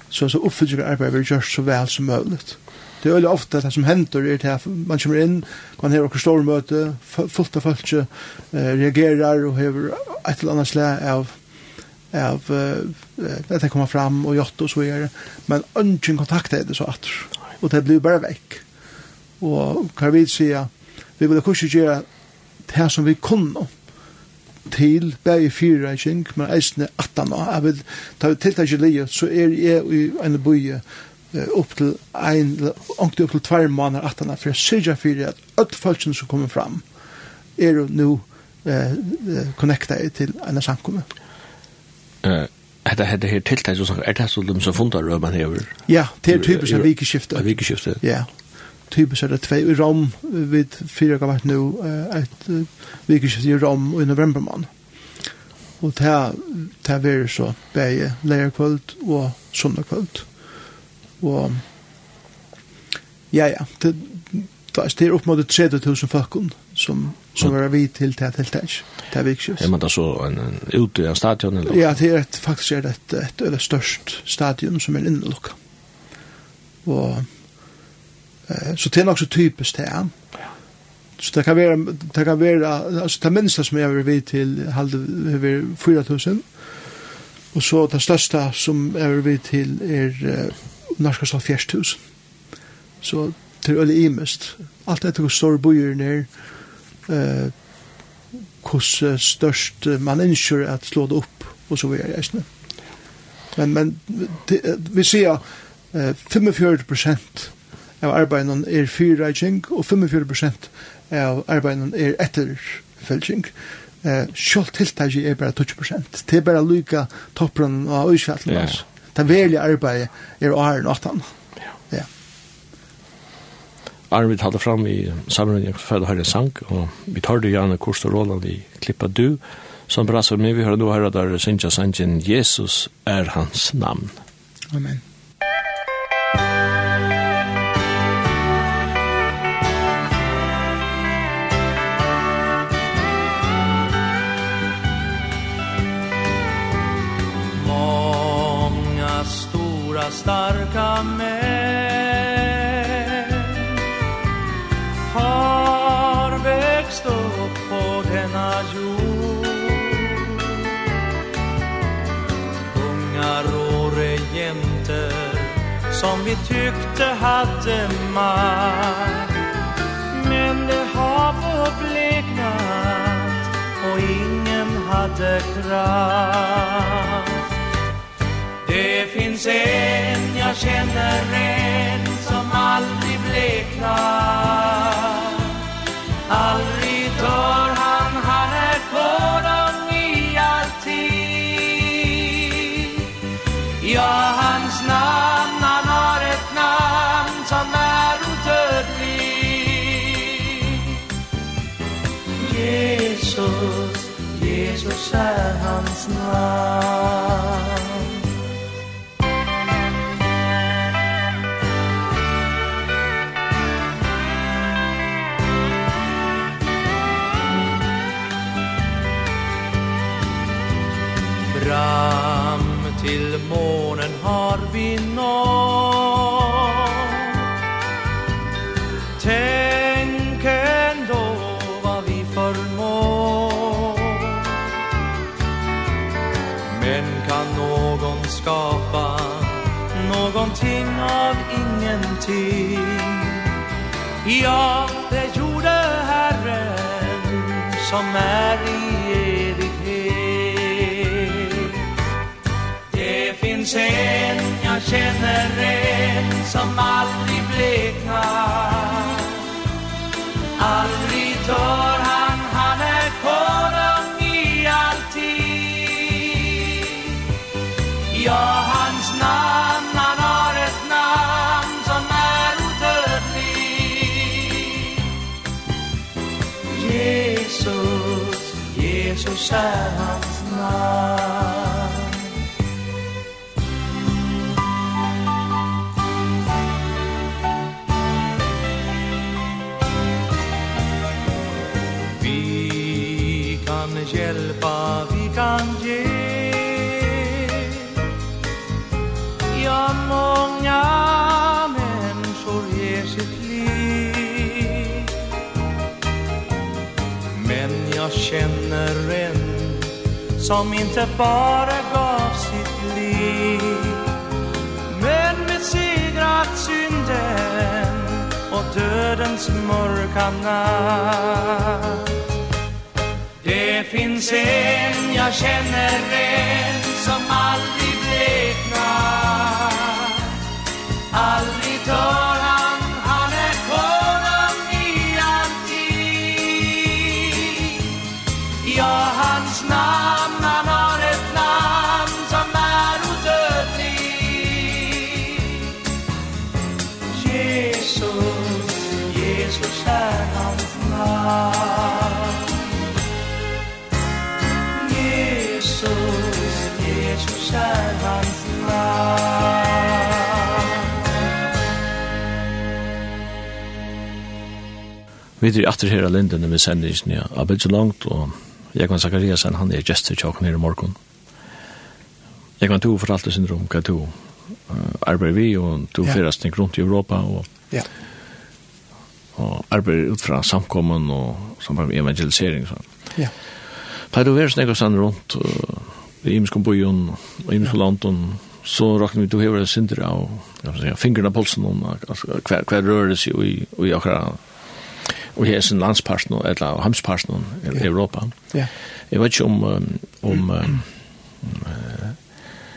Så, så oppfyller arbeid blir gjort så vel som mulig. Det er veldig ofte det som hender er til at man kommer inn, man har noen store møte, fullt av folk uh, reagerer og har et eller annet slag av av uh, at det kommer fram og gjort og så videre. Men ønsken kontakt er det så at og det blir bare vekk. Og kan vi säga vi vil kanske gjøre det som vi kunne til bæði fyriræking, men eisne attan og jeg vil ta tiltak i livet, så er jeg i en bøye upp til ein, ångte upp til tvær måneder attan, for jeg syrja fyrir at öll falskene som kommer fram er jo nu eh, connecta til en samkomme. Eh hetta hetta her tiltak so sagt er tað so lum so fundar røð man hevur. Ja, det er typisk ein vikeskifte. Ein vikeskifte. Ja. Typisk er det tvei rom við fyrra gavat nú eitt vikeskifte i rom i november månad. Og ta ta ver so bæði leirkvöld og sunnakvöld. Og ja ja, det det er upp mot 30.000 folkene som som var vi til det helt tæs. Det er viktigt. Ja, man det så en, en ute av stadion eller? Ja, det er et, faktisk er det et, et av størst stadion som er innelukket. Og, eh, så det er nok så typisk det er. Så det kan være, det kan være, altså det minste som jeg vil vi til halde, vi 4000. Og så det største som jeg vil vi til er norska så 4000. Så det er øyelig imest. Alt dette er store byer nere, eh, hos störst man ønsker att slå det upp och så vidare nu. Men, men det, vi ser eh, 45 prosent av arbeten er fyrreising, og 45 prosent av arbeten er etterfølging. Eh, selv tiltaket er bare 20 prosent. Det er bare lykke toppen av øysfjallet. Yeah. Det verlige arbeidet er åren og. Arne vi fram i sammenheng for å høre en sang, og vi tar det gjerne kurs og Roland i Klippa Du, som brasser med vi hører nå her der Sintja Sanjen, Jesus er hans navn. Amen. Många stora starka män har växt upp på denna jord. Ungar och regenter som vi tyckte hade makt. Men det har förbleknat och ingen hade kraft. Det finns en, jag känner en aldrig bleknar Aldrig dör han, han är kvar om i alltid Ja, hans namn, han har ett namn som är odödlig Jesus, Jesus är hans namn. någonting av ingenting. Ja, det gjorde Herren som är i evighet. Det finns en, jag känner en som aldrig shine som inte bara gav sitt liv. Men besegrat synden och dödens mörka natt. Det finns en, jag känner en som aldrig bleknar. Aldrig dör Vi er atter her av Linden med sendingen ja. av Belgi Langt, og Jekvann Zakariasen, han er gestert til åkken her i morgen. Jekvann, du fortalte sin rom, hva du arbeider vi, og du ja. fyrer nek rundt i Europa, og, ja. og arbeider ut fra samkommen og samkommen evangelisering. Så. Ja. Da du vært nek og rundt i Imskom Bojon, og Imskom Lanton, så raknar vi du hever sindra og fingrarna polsen og hver røres i, i akkurat og her er sin landsparten, eller hamsparten i yeah. Europa. Yeah. Jeg vet ikke om, um, om um,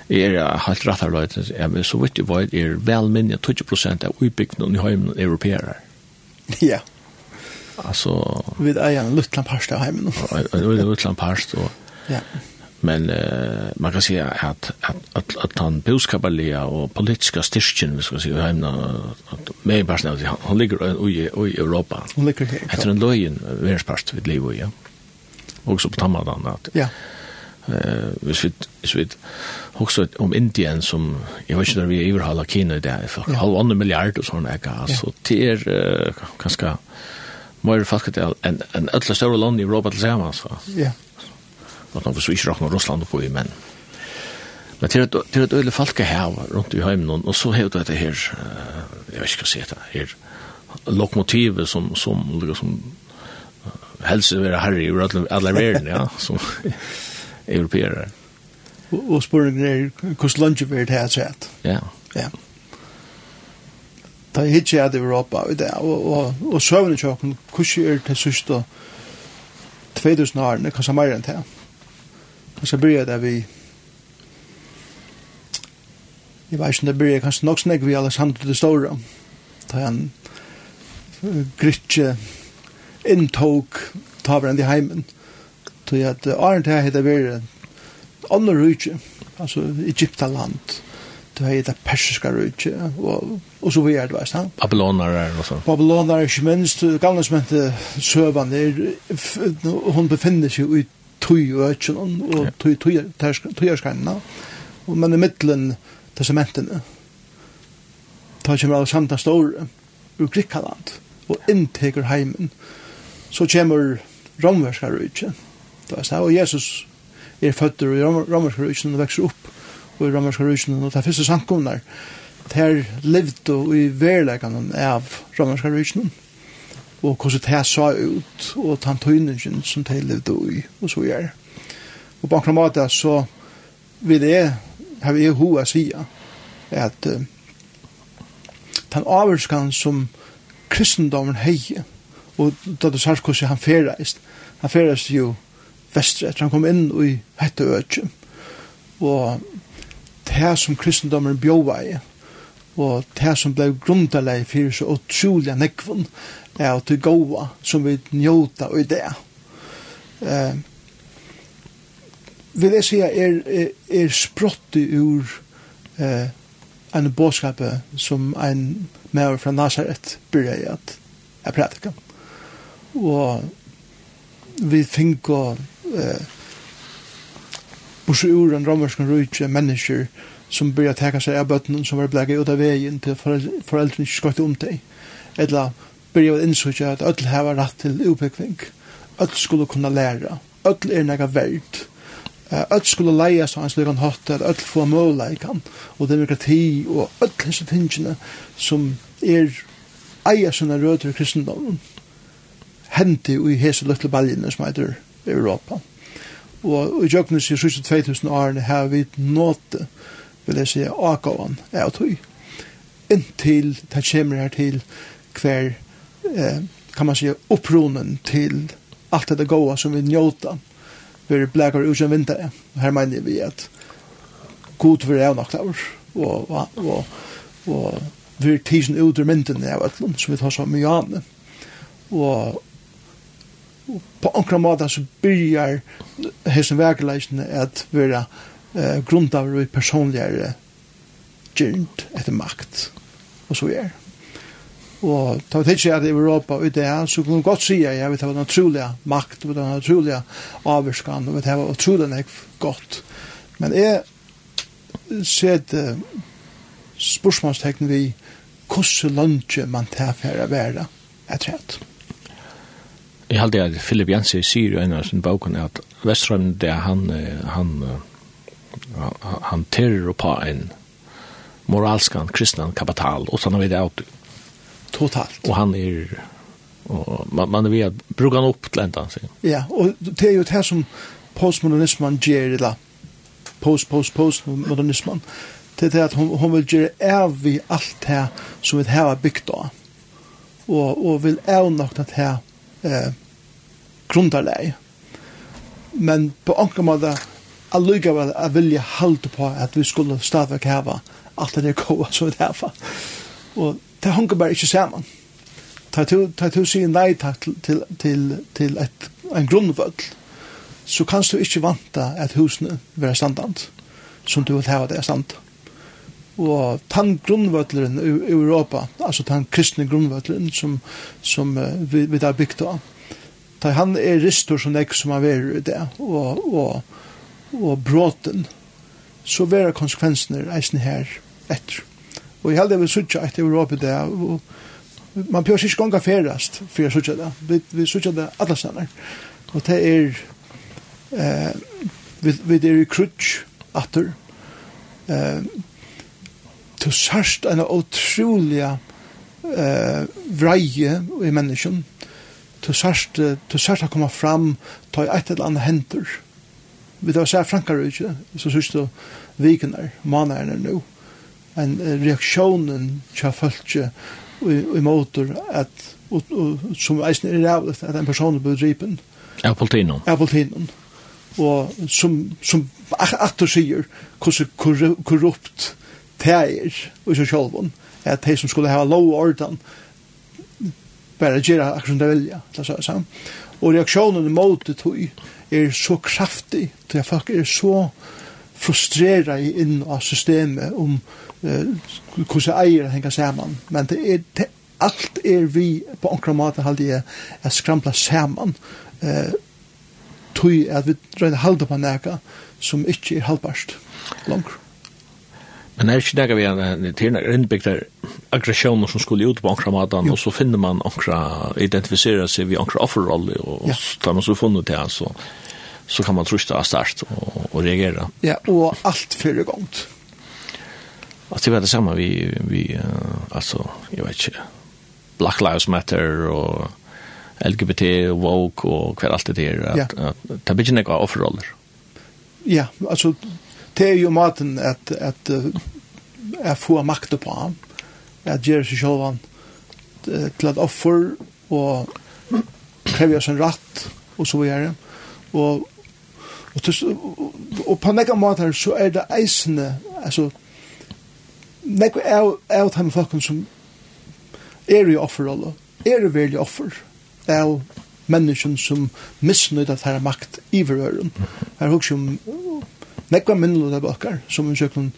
jeg er helt rett her, jeg vet så vidt jeg vet, er vel minne 20 prosent av utbyggene i heimen europeere. Ja. Altså... Vi er en luttland parst av heimen. En luttland parst, og... Ja men uh, man kan säga att att att, att han boskaparliga och politiska styrken vi ska säga hemma att med bara snäll han ligger i i Europa. Han ligger här. Efter en lojen världspast vid Levo ja. Också på Tamadan att. Ja. Eh vi vet vi också om Indien som jag vet inte när vi överhåller Kina där för ja. halv andra miljard och såna där så det är ganska mer fast att en en öll större land i Europa tillsammans va. Ja. Något något så inte räknar Ryssland på i men. Men till att till att öle folka här runt i hemmen och så helt det här jag vet inte vad det här lokomotivet som som liksom hälsa vara Harry i alla alla världen ja som europeer. Och spåren är hvordan lunch vil det her sett? Ja. Ja. Ta hitje i Europa og det og og og sjøvne kjøkken kusier til søster 2000 år, det kan samar enn det. Og så börja det vi Jeg vet ikke om det börjar kanskje nok snakk vi alle sammen til det store. Da han grytje intog tavran i heimen. Så at Arnt her heter veri andre rydtje, altså Egyptaland. Det her heter persiska rydtje, og, og så vi er det veist. han? Babylonar er og så. Babylonar er ikke minst, gamle som heter Søvan, hun befinner seg ut tøy økjen og tøy tøyerskannene. Men i middelen testamentene, da kommer Alexander Store ur Grikkaland og innteker heimen. Så kommer romverskar rujtje. Og Jesus er født i romverska rujtje og vekser opp i romverska rujtje og ta første sankumnar. Der levde og i verleggene av romverskar rujtje og hvordan det sa ut, og den tøyningen som de levde i, og så gjør. Og på en måte så vil jeg, har jeg ho å si at uh, den avgjørskan som kristendommen heier, og da du sier hvordan han ferreist, han ferreist jo vestre etter han kom inn i hette økje, og det som kristendommen bjøver og det som ble grunderleg for så utrolig nekvun er at det gåa som vi njóta og det. Eh, vil jeg sige er, er, er sprotti ur eh, en bådskape som en maver fra Nazaret byrja i at jeg prædika. Og vi fink og eh, Borsi ur en romersk rujtje mennesker som börjar täcka sig av bötten som var blägga ut av vägen till föräldrar inte skott om dig. Eller börjar insöka att öll har rätt till uppbyggning. Öll skulle kunna lära. Öll är några värd. Öll skulle leia så hans lyckan hatt att öll få möjligheten och demokrati och öll hessa tingene som är eia sina röder i kristendomen hendi i hese løtla baljene som heter Europa. Og i jøknes i 2000 årene har vi nått vil jeg si, akavan er av tøy. Inntil det kommer her til hver, eh, kan man si, oppronen til alt det gode som vi njóta, vi blækar ut en vinter. Her mener vi at god for er nok der, og, og, og, og vi er tisen ut ur mynden av et som vi tar så mye an. Og, og på ankra måte så byrjar hessen verkeleisene at vi er eh, grundaver og personligere gynt etter makt, og så er. Og ta vi tidsig at i Europa og det er så kunne vi godt si at jeg vet at vi tar naturlig makt, vi tar naturlig og det var utrolig nek godt. Men jeg ser uh, spørsmålstekn vi hvordan lønge man tar for å være et rett. Jeg halte at Philip Jensen sier jo en av sin boken at Vestrøm, det er han, han, han han terror på en moralskan kristnan kapital och vi vid out totalt. Och han är och man man vill bruka han upp till ändan så ja och det är ju det här som postmodernismen ger det post post postmodernismen det är att hon hon vill ge är vi allt här som vi har byggt då och och vill är något det här eh grundarläge men på ankomma där allikevel jeg vilja halte på at vi skulle stadigvæk hava alt det koa som vi hava. Og det hunker bare ikke saman. Ta tu sier nei takk til, til, til et, en grunnvøll, så kan du ikke vanta at husene vera standant, som du vil hava det er standant. Og tann grunnvølleren i, Europa, altså tann kristne grunnvølleren som, som vi, vi har bygd av, ta han er ristor som jeg som har vært i det, og, og og bråten, så vera konsekvensene reisende her etter. Og jeg heldig vi sutja etter Europa det, og man pjør ikke gonga ferast for jeg sutja det. Vi, vi sutja det alle stedene. Og det er, eh, vi, vi er i krutsk atter. Eh, to sørst en utrolig eh, vreie i menneskene. To sørst, to sørst å komme fram, ta et eller annet henter. Eh, vi tar seg Frankarøyke, så synes du vikene, manerne nå, en reaksjonen til folk i i motor at, og, og, som eisen er rævlig, at en person blir dripen. Ja, politinen. Ja, politinen. Og som, som atter sier, hvordan korrupt det er, og så selv at de som skulle ha lov og orden, bare gjøre akkurat som de vilja, la oss Og reaksjonen mot det tog, er så kraftig, til at folk er så frustrera i inn av systemet om eh, hvordan eier henger sammen. Men det er, det, alt er vi på omkring måte halde jeg er skrampla sammen eh, tog at vi røyne halde på nega som ikke er halvbarst langer. Men er ikke nega vi er til innbygder aggressioner som skulle ut på enkla måte og så finner man ankra, identifiserer seg vi ankra offerrolle og, ja. så tar man så funnet det altså så kan man trusta av start og, og reagera. Ja, og alt fyrir gongt. Alltså det var det samma vi, vi uh, alltså, jag vet inte, Black Lives Matter och LGBT och Vogue och kvar allt det där. Ja. Att, att, att, det blir inte offerroller. Ja, altså, det er jo maten at, at uh, jeg får makt på ham, honom. Att seg selv själva til et offer och kräva sin rätt og så videre. Og Og, tis, og, og på nekka måter så er det eisende, altså, nekka er av de folkene som er i offerrolle, er i veldig offer, av mennesken som misnøyd at her er makt i verøren. Her er også om nekva minnelig av bakkar som en søkken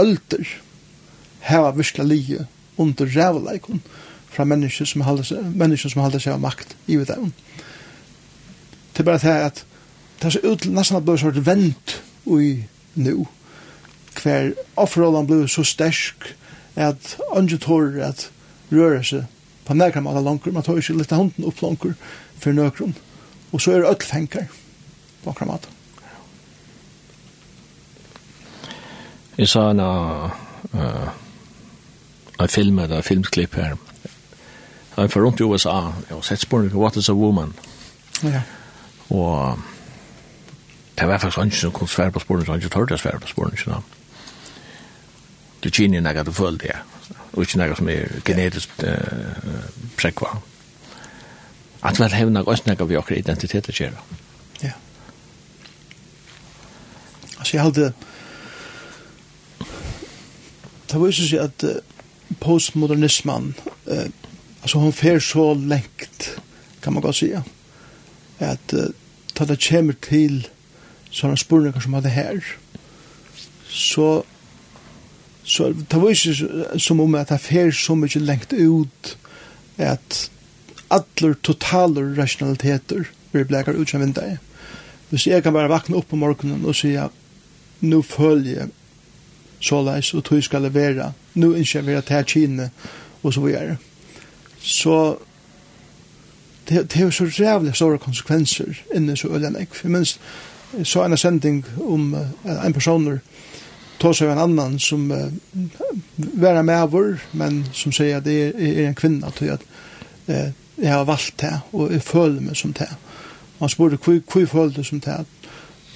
ølter heva virkla lije under rævleikon fra mennesker som halda seg, mennesker som halda seg av makt i verøren. Det er bare det at det ser ut nesten at det blir sånn vent ui nu, hver offerrollen blir så stersk at andre tårer at røre seg på nærkram alle langer, man tar ikke litt av hånden opp langer for nøkron, og så er det ødelfenger på akkurat maten. Jeg sa en uh, en film, en filmklipp her. Jeg var rundt i USA, jeg har sett spørsmål, What is a Woman? Ja. Og det var faktisk ikke som kunne svære på sporen, så han ikke tørte å svære på sporen, ikke noe. Det kjenner jeg du føler det, og ikke noe som er genetisk uh, prekva. At vel hevner også noe vi akkurat identitet å gjøre. Ja. Altså, jeg hadde... Det var jo sånn at postmodernismen, uh, altså hun fer så lengt, kan man godt si, at uh, da det kommer til sånne spurninger som hadde her, så så det var ikke som om at det fer så mye lengt ut at alle totaler rationaliteter blir blekar ut som vindag. Hvis jeg kan bare vakna opp på morgenen og sige nu følger jeg såleis og tog skal levera, nu innskjer vi at til kine og så videre. Så det, det er jo så rævlig store konsekvenser inni så øyne. Jeg minst Jeg så en sending om uh, en personer tog seg en annan som uh, var med medvår, men som sier at det er, er en kvinna til at uh, jeg har valgt det, og jeg føler meg som det. Og han spurte, hvor, hvor føler du som det?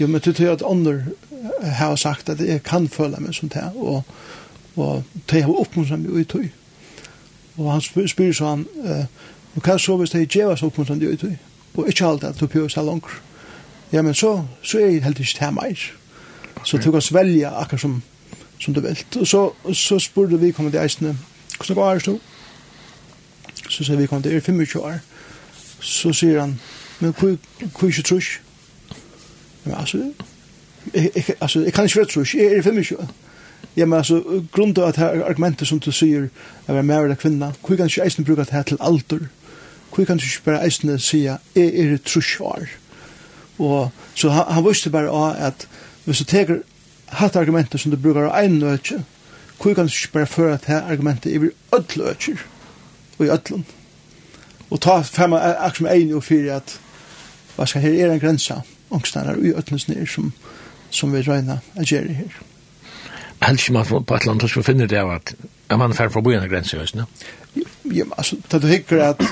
Jo, men til at andre har sagt at jeg kan føle meg som det, og, og det har oppmuntret meg ut i. Og han spyr spyr så han, uh, hva så hvis det gjør oss oppmuntret meg ut i? Og ikke alt at du prøver seg langt ja, men så, så er jeg helt ikke til meg. Så du kan svelge akkurat som, som du vil. Og så, så spurte vi kommet til eisene, hvordan går det nå? Så sier vi kommet til, er 25 år. Så sier han, men hvor er ikke trus? Men altså, jeg, jeg, altså, jeg kan ikke være trus, jeg er 25 år. Ja, men altså, grunnen til at her argumentet som du sier, er være mer eller kvinna, hvor kan ikke eisene bruke det her til alder? Hvor kan du ikke bare eisene sier, jeg er trus år? Ja Og så han, han visste bare av at hvis du teker hatt argumenter som du brukar av en løtje, hvor kan du ikke bare føre til argumentet i ødel løtjer og i ødelen. Og ta fem akkurat som en og fire at hva skal her er en grensa ångstnærer i ødelens nere som, som vi røyna er gjerne her. Helst ikke man på et eller annet skal finne det av at er man færre fra byen av grensa i høysene? Ja, altså, da du hikker at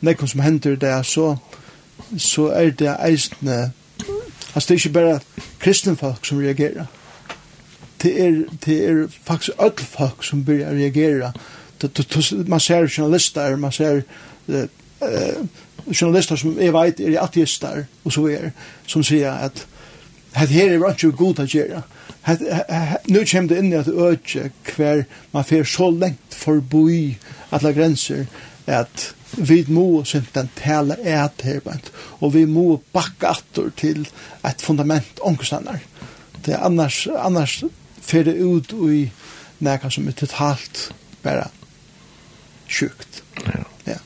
nekon som hender det, så så er det eisne altså det er ikke bare kristne folk som reagerer. Det er, det er faktisk alle folk som börjar reagera. Man ser journalister, man ser uh, journalister som jeg vet er ateister, og så er, som sier at Hette her er ikke god å gjøre. Nå kommer det inn i at øke hver man fer så lengt forbi alle grenser at vi må simpelthen tale et her, og vi må bakke atter til et fundament ångstannar. Det er annars, annars fer ut i nækka som er totalt bare sjukt. Ja. ja.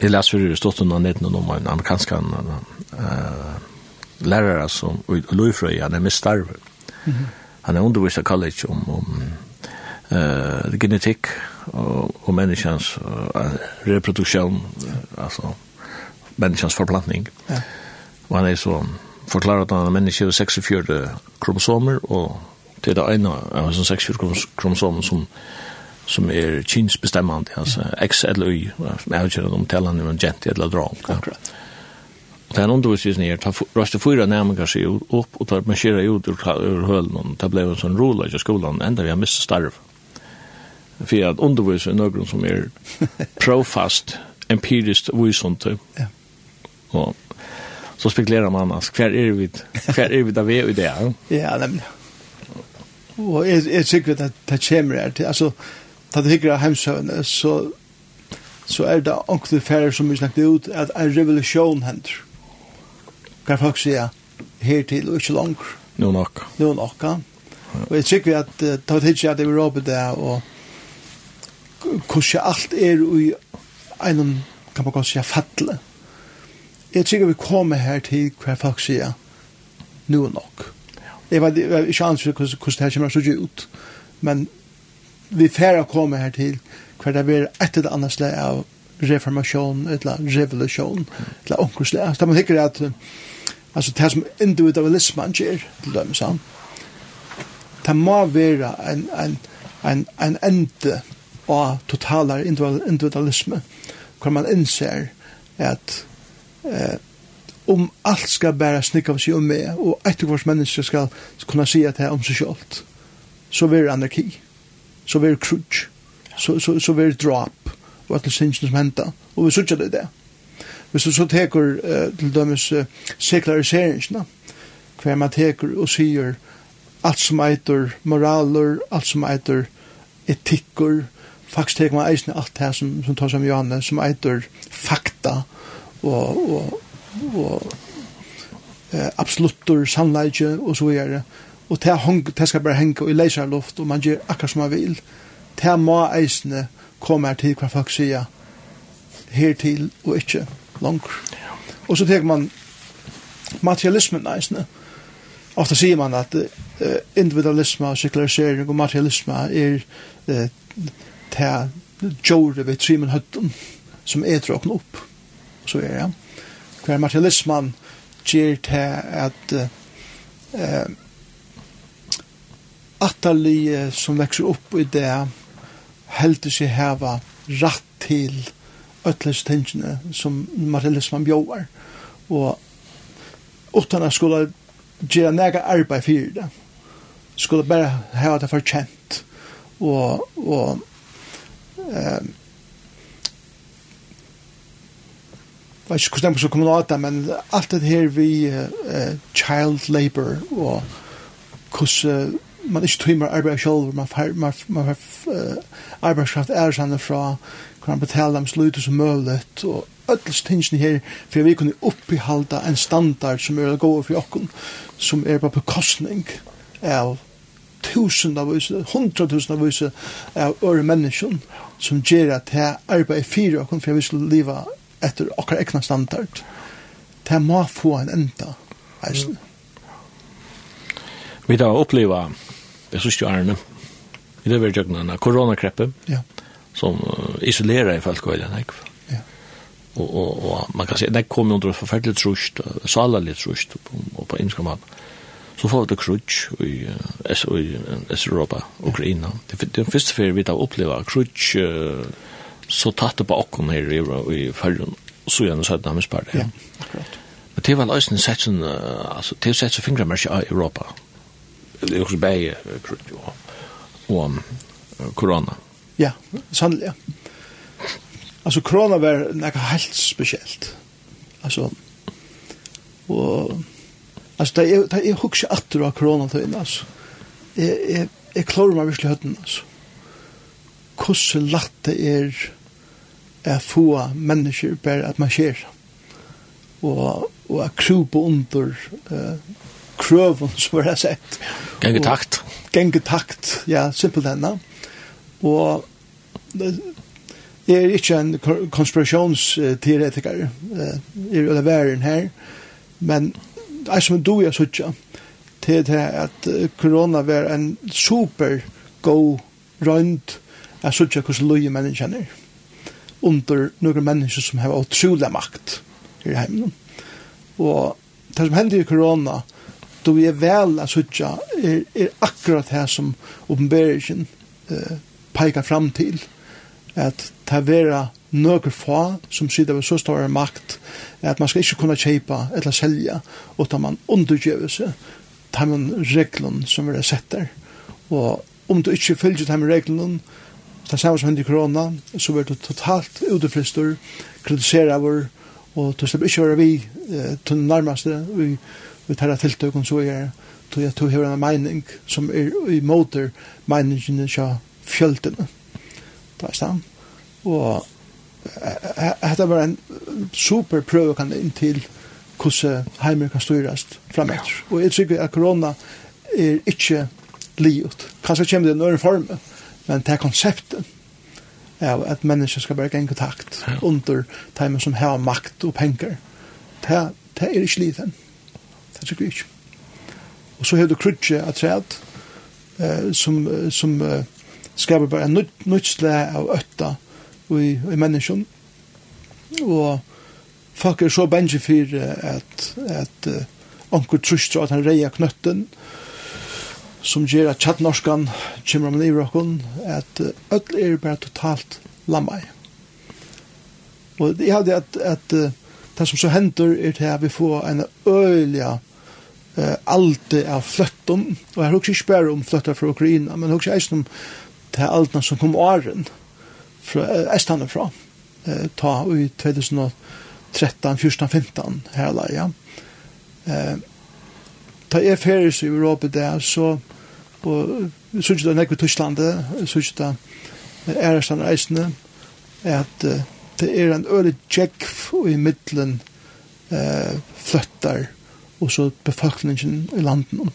Jeg leser fyrir stått under netten om en amerikansk uh, lærare som i Løyfrøy, han er med starve. Mm -hmm. Han er undervist av college om, om uh, genetikk, och, och människans uh, reproduktion, alltså människans förplantning. Ja. Och han är så förklarat att en människa har 64 kromosomer och det är det ena av de 64 kromosomer som som er kynsbestämmande, altså X eller Y, som är utgörande om tällan nu en gent eller drag. Akkurat. Och den undervisningen är att røste fyra närmare sig opp, og tar marsjera ut ur hølen, og det ble en sånn rola i skolan enda vi har mistet starv. Mm för att undervisa någon som är profast, empiriskt visont. Ja. Och så spekulerar man annars. Kvar är vi kvar är vi där vi är där. Ja, nämligen. Och är är säkert att det kommer här till alltså ta det hyggra hemsön så så är det onkel färre som vi snackade ut att en revolution händer. Kan folk säga här till och inte långt. Nu nok. Nu nok. Och jag tycker att ta det hyggra att Europa där och hvordan alt er i en, kan man godt si, fattle. Jeg tror vi kommer her til hver folk sier, nå nok. Jeg vet ikke annet hvordan det her kommer så ut, men vi færre komme her til hver det er et eller annet slag av reformasjon, eller revolusjon, eller omkring Så man tenker at altså, det som individualismen gjør, til dem, sånn, det må være en, en, en, en ende og totalar individualisme, hvor man innser at eh, om alt skal bæra snikk av seg om meg, og etter hvers menneske skal kunne si at det er om seg selv, så vil anarki, så vil krutsk, så, så, så vil drap, og at det synes som henta, og vi sørger det det. Hvis du så teker eh, til dømes eh, sekulariseringsna, hver man teker og sier alt som eitur moraler, alt som eitur etikker, faktisk tek man eisne alt det som, som tar som Johanne, som eitur fakta og, og, og eh, absolutter, sannleidje og så videre. Og det, hong, det skal bare henge i leiserluft, og man gjør akkurat som man vil. Det må eisne komme her til hva folk sier hertil og ikke langt. Og så tenker man materialismen eisne. Ofta sier man at eh, individualisme, sekularisering og materialisme er eh, til gjorde ved trimen høtten som er tråkne opp. Så er det. Hver materialismen gjør til at uh, uh, atterlige som vekser opp i det heldur seg heva rett til ötles tingene som materialismen bjóar og utan at skulle gjøre nega arbeid fyrir det skulle bare heva det forkjent og, og eh Vad ska stämma så kommer åt men allt det här vi uh, child labor och kus man inte trimmer arbeid selv, man har man man har uh, arbetskraft är såna från kan betala dem slutt som mulig, og ødels tingene her for vi kunne uppehålla en standard som er god for oss som er på bekostning av tusen av vise, hundra tusen av vise av øre menneskjon som gjør at det arbeid fyrir okken for vi skulle leva etter okkar egna standard. Det må få en enda. Mm. Vi har oppleva, det synes jo Arne, vi da var jøgna en koronakreppe, ja. som isolerer i folk og eller Ja. Og, og, og man kan si, det kom jo under forferdelig trusht, salerlig trusht, og på innskamann. Mm så får vi det krutsk i Europa, Ukraina. Det er den første ferie vi da opplever krutsch så tatt det på okken her i Førren, så gjerne så er det nærmest bare. Ja, akkurat. Men det var løsning sett sånn, altså, det er sett så fingremmer i Europa. Det er også bare krutsk og, og korona. Ja, sannelig, ja. Altså, korona var noe helt spesielt. Altså, og Altså, det er, det er hooks atter av korona til inn, altså. Jeg, jeg, jeg klarer meg virkelig vill altså. Hvordan Kusse det er är få mennesker bare at man sker. og och att krupa under uh, krøven, som jeg har sett. Genge takt. Genge takt, ja, simpelt henne. Og jeg er ikke en konspirasjonsteoretiker, jeg er jo det verden her, men det som du er suttja, til det at korona var en super god røynd at suttja hvordan løye menneskene er under noen mennesker som har utrolig makt i heimen. Og det som hender i korona, då vi er vel av suttja, er, er akkurat det som oppenberingen eh, peikar fram til, at det vera nøkker få som sitter ved så stor makt at man skal ikke kunne kjøpe eller selja utan man undergjøver seg ta man reglene som vi setter og om du ikke følger ta med reglene det samme som hendte i korona så blir du totalt utefrister kritiserer vår og du slipper ikke være vi eh, til den nærmeste vi, vi tar tiltøkken så er tog jeg tog hever en mening som er i måter meningen til fjøltene. Det er stand. Og dette var en super prøve kan inn til hvordan heimer kan styres fremover. Og jeg tykker at korona er ikke livet. Kanskje kommer det i form, men det er konseptet av at mennesker skal bare gjenge takt ja. under timer som har makt og penger. Det, det er ikke livet. Det er jeg ikke. Og så har du krutje av træet som, som eh, skaper bare en nytt, nytt slag av øtta i, i menneskjen. Og folk er så bensje for at, at uh, onker trustra at han reier knøtten, som gjør at tjattnorskan kommer om nivrokken, at öll er bare totalt lammai. Og jeg hadde at, at det som så hender er til at vi får en øyelig eh, alde av fløttum, og jeg har ikke bare om fløttar fra Ukraina, men jeg har eisen om det er som kom åren, og Estland fra, eh, ta i 2013, 14, 15, her ja. Eh, ta er ferie i Europa der, så, og så ikke det nekve Tysklandet, så ikke det ærestan reisende, at uh, det er en øle tjekk i middelen eh, fløttar, og så befolkningen i landen,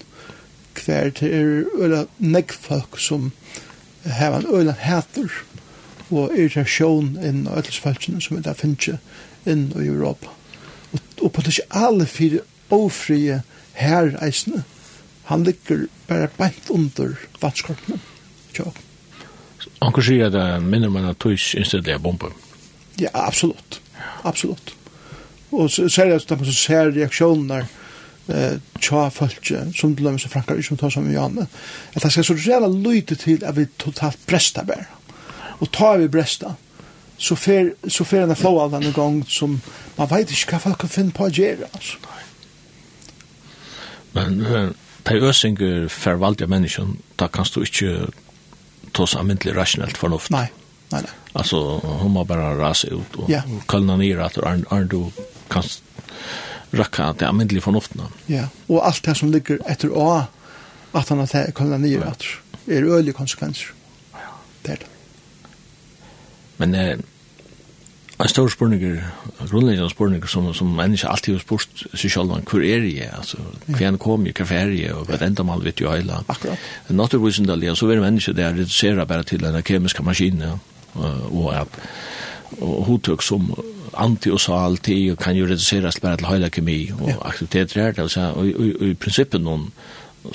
hver det er øle nekve folk som har en øle hæter, og irritasjon inn og ødelsfalskene som vi da finner inn i Europa. Og, og på det ikke alle fire ofrie herreisene, han ligger bare beint under vannskorpene. Anker sier det minner man at tøys innstedelig er bombe. Ja, absolutt. Absolutt. Og så er det at man ser reaksjoner eh, tja følge, som du lømmer seg frankar, som tar som i Janne, at det skal så reelle lyte til at vi totalt bresta bæra og tar vi bresta, så fer, så fer han flow av denne gang som man vet ikke hva folk kan finne på å gjøre. Altså. Men uh, de øsinger forvaldige mennesker, da kan du ikke ta oss amintelig rasjonelt fornuft. Nei, nei, nei. Altså, hun må bare rase ut og ja. kølne ned at du kan rakka det amintelig fornuftene. Ja, og alt det som ligger etter å at han har kølne ned at er øyelige konsekvenser. Det er det. Men eh, en stor spurninger, grunnleggende spurning som, som menneske alltid har spurt seg selv om hvor er jeg, altså, hvor han kom jeg, hvor er jeg, og hva enda mal vet jo heila. Akkurat. Naturvisendelig, så er menneske det reduserer bare til den kemiske maskinen, og at og hotøk som anti og sal til kan jo reduseres bare til høyla kemi og ja. aktiviteter her, altså, og, og, og i prinsippet noen,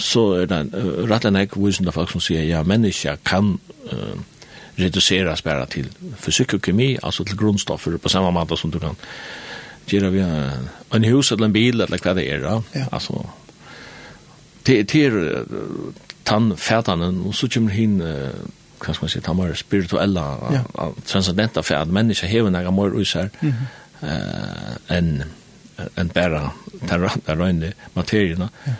så er det uh, rett og slett visende folk som sier, ja, mennesker kan uh, reduceras bara till fysik och kemi, alltså till grundstoffer på samma måte som du kan göra vi en hus eller en bil eller vad det är. Ja. Alltså till till tandfärdan och så kommer hin kan man säga tammar spirituella ja. transcendenta färd människa hever några mer ut här mm -hmm. eh en en bara den röjande materierna. Ja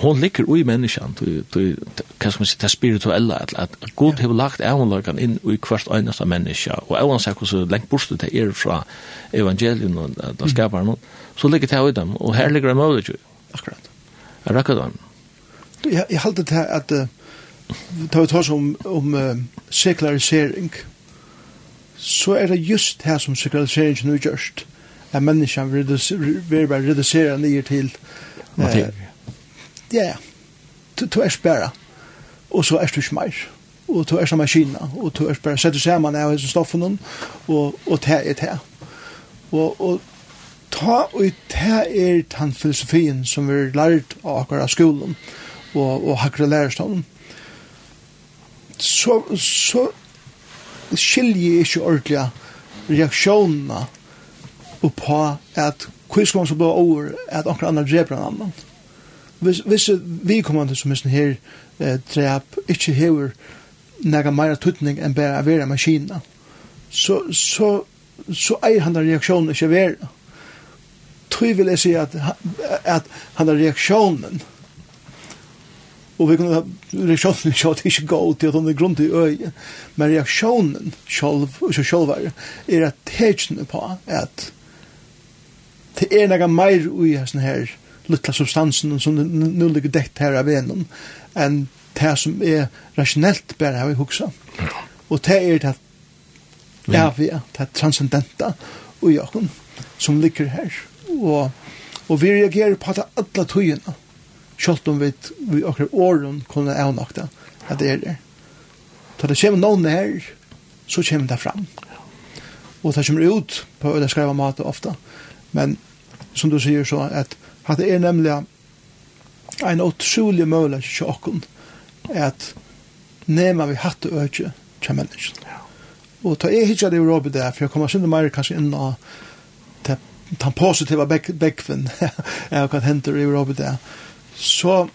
hon ligger ui menneskjan, hva skal man si, det spirituelle, at, at God ja. har lagt evnlagan inn i hvert øyneste menneske, og evnlagan seg hvordan lengt borste det er fra evangelien og da skapar noen, så ligger det her i dem, og her ligger det møylig, akkurat. Jeg rekker dem. Jeg, jeg halte til at uh, da vi tar oss om, om uh, sekularisering, så er det just det som sekularisering nu gjørst, at menneskene vil bare redusere nye til uh, materie ja, ja, du, du er bare, og så er du ikke mer, og du er som maskina, og du er bare, setter sammen av disse stoffene, og, og det er det. Og, og ta og det er den filosofien som vi har lært av akkurat skolen, og, og akkurat lærerstaden, så, så skiljer jeg ikke ordentlig reaksjonene på at hvordan skal man så bli over at akkurat andre dreper en annen. Mm hvis vi kommande som er her eh, drep ikke hever nega meira tutning enn bare å vera maskina. Så, så, så eier han reaksjonen ikke vera. Tog vil jeg si at, at han har reaksjonen og vi kunne reaksjonen ikke at ikke går til at han er grunn til øye men reaksjonen selv, ikke selv er at tegjene på at det er nega meir ui sånn her lilla substansen som nu ligger dekt här av venom än det som är rationellt bara har vi huxa. Och det är det ja, vi är det transcendenta och jag som ligger här och och vi reagerar på att alla tøyene, Sjølt om vi vi akkurat åren kunne jeg nok det at det er det. Så det kommer noen her, så kommer det fram. Og det kommer ut på det skriva mat ofta. Men som du sier så, at at det er nemlig en utrolig mulighet til åkken at nema vi hatt og øke til mennesken. Ja. Og ta er ikke det i Europa der, for jeg kommer sinne mer kanskje inn av den positiva bekven av hva hender i Europa der. Så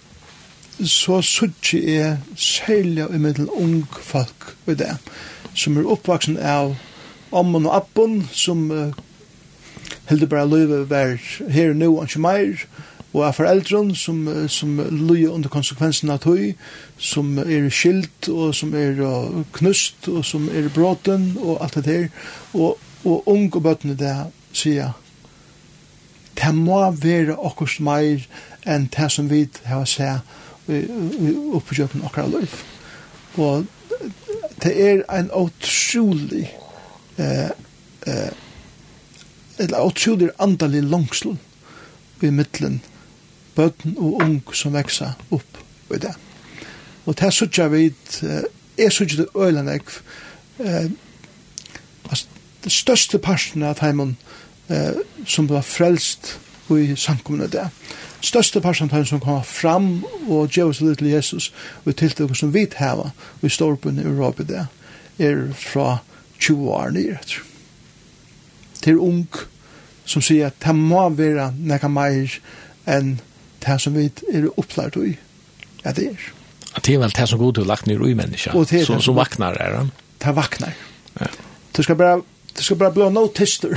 så suttje er særlig i middel ung folk ved det, som er oppvaksen av ommen og appen, som uh, heldur bara løyve vær her nu og ikke meir, og av foreldren som, som løye under konsekvensen av tøy, som er skilt, og som er knust, og som er bråten, og alt det her, og, og ung og bøttene der sier, det må være okkurs meir enn det som vi har sett oppgjøkken okkar løyf. Og det er en utrolig eh, eh, eller åtsjuder andalig langslun i middelen bøten og ung som veksa opp i det. Og det sutja vi, jeg sutja det øyland jeg, eh, det største parten av heimen eh, som var frelst i samkomne det. Største parten av heimen som kom fram og gjør oss litt til Jesus og tiltak som vi tar og i storpen i Europa det er fra 20 år nyrett til ung som sier at det må være nekka meir enn det som vi er opplært i Ja, det er. At det er vel det som god du lagt ned i menneska, som, som vaknar er han? Det vaknar. Ja. Du skal bare du skal bare blå noe tister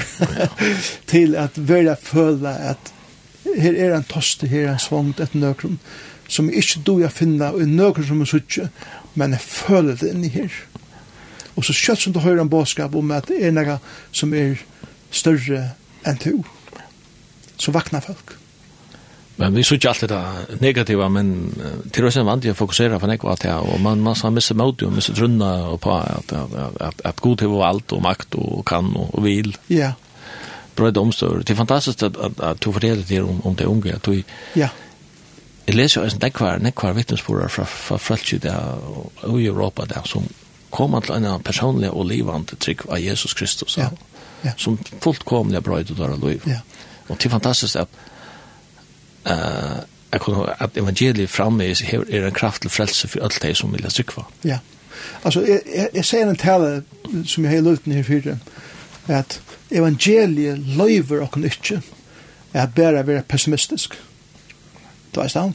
til at vera føle at her er en toste, her er en svongt, et nøkron, som jeg ikke du jeg finna, og en nøkron som er suttje, men jeg føler det inni her. Og så kjøtt som du hører en bådskap om at det er noe som er større enn to, så vaknar folk. Men vi såg alltid det negativa, men til och sen vant jag fokusera på nekva till og man man sa missa mot og missa trunna og på at, at, at, at god til alt og makt og kan og, og vil. Ja. Bra domstör. Det är fantastiskt att att, att du fördelar det om om det unga att du Ja. Jag läser ju en nekvar nekvar vittnesbörd från från frälsning där i Europa där som kommer till en personlig och livande tryck av Jesus Kristus. Ja. ja ja. som fullkomliga bra ut av liv. Ja. Och det är fantastiskt att eh uh, jag kunde att evangeliet framme är är en kraft till frälse för allt det som vill söka. Ja. Alltså jag jag, jag säger en tale som jag har lovat ner för att evangeliet lever och inte är bara vara pessimistisk. Du är stann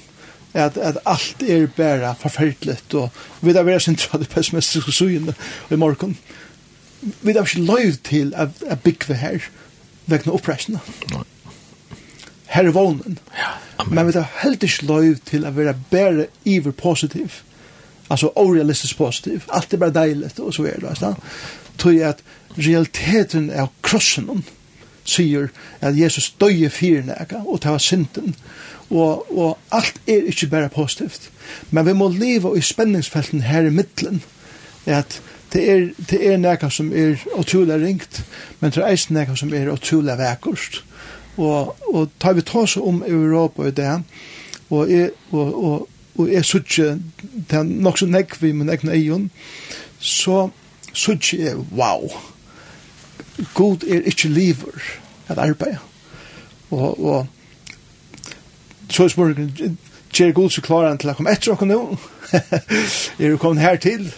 at, at alt er bæra forferdelig, og vi er vera sentralt pessimistisk og søgjene i morgen vi har ikke lov til at, at bygge her vekkene oppressene. Her er vånen. Ja. Men vi har helt ikke lov til at vera bare iver positiv. Altså orealistisk positiv. Alt er bare deilig og så er det. Så Tror jeg at realiteten er krossen om sier at Jesus døye fyrnega og det var synden og, og alt er ikke bare positivt men vi må leva i spenningsfelten her i middelen at det er, det er nekka som er utrolig ringt, men det er eisen nekka som er utrolig vekkost. Og, og tar vi ta oss om Europa i det, og jeg, og, og, og jeg sutje, det er nok så nekk vi min egna eion, så sutje er wow, god er ikke liver at arbeid. Og, og så er spørsmålet, Kjer god så klarer han til å komme etter oss nå. er du kommet her til?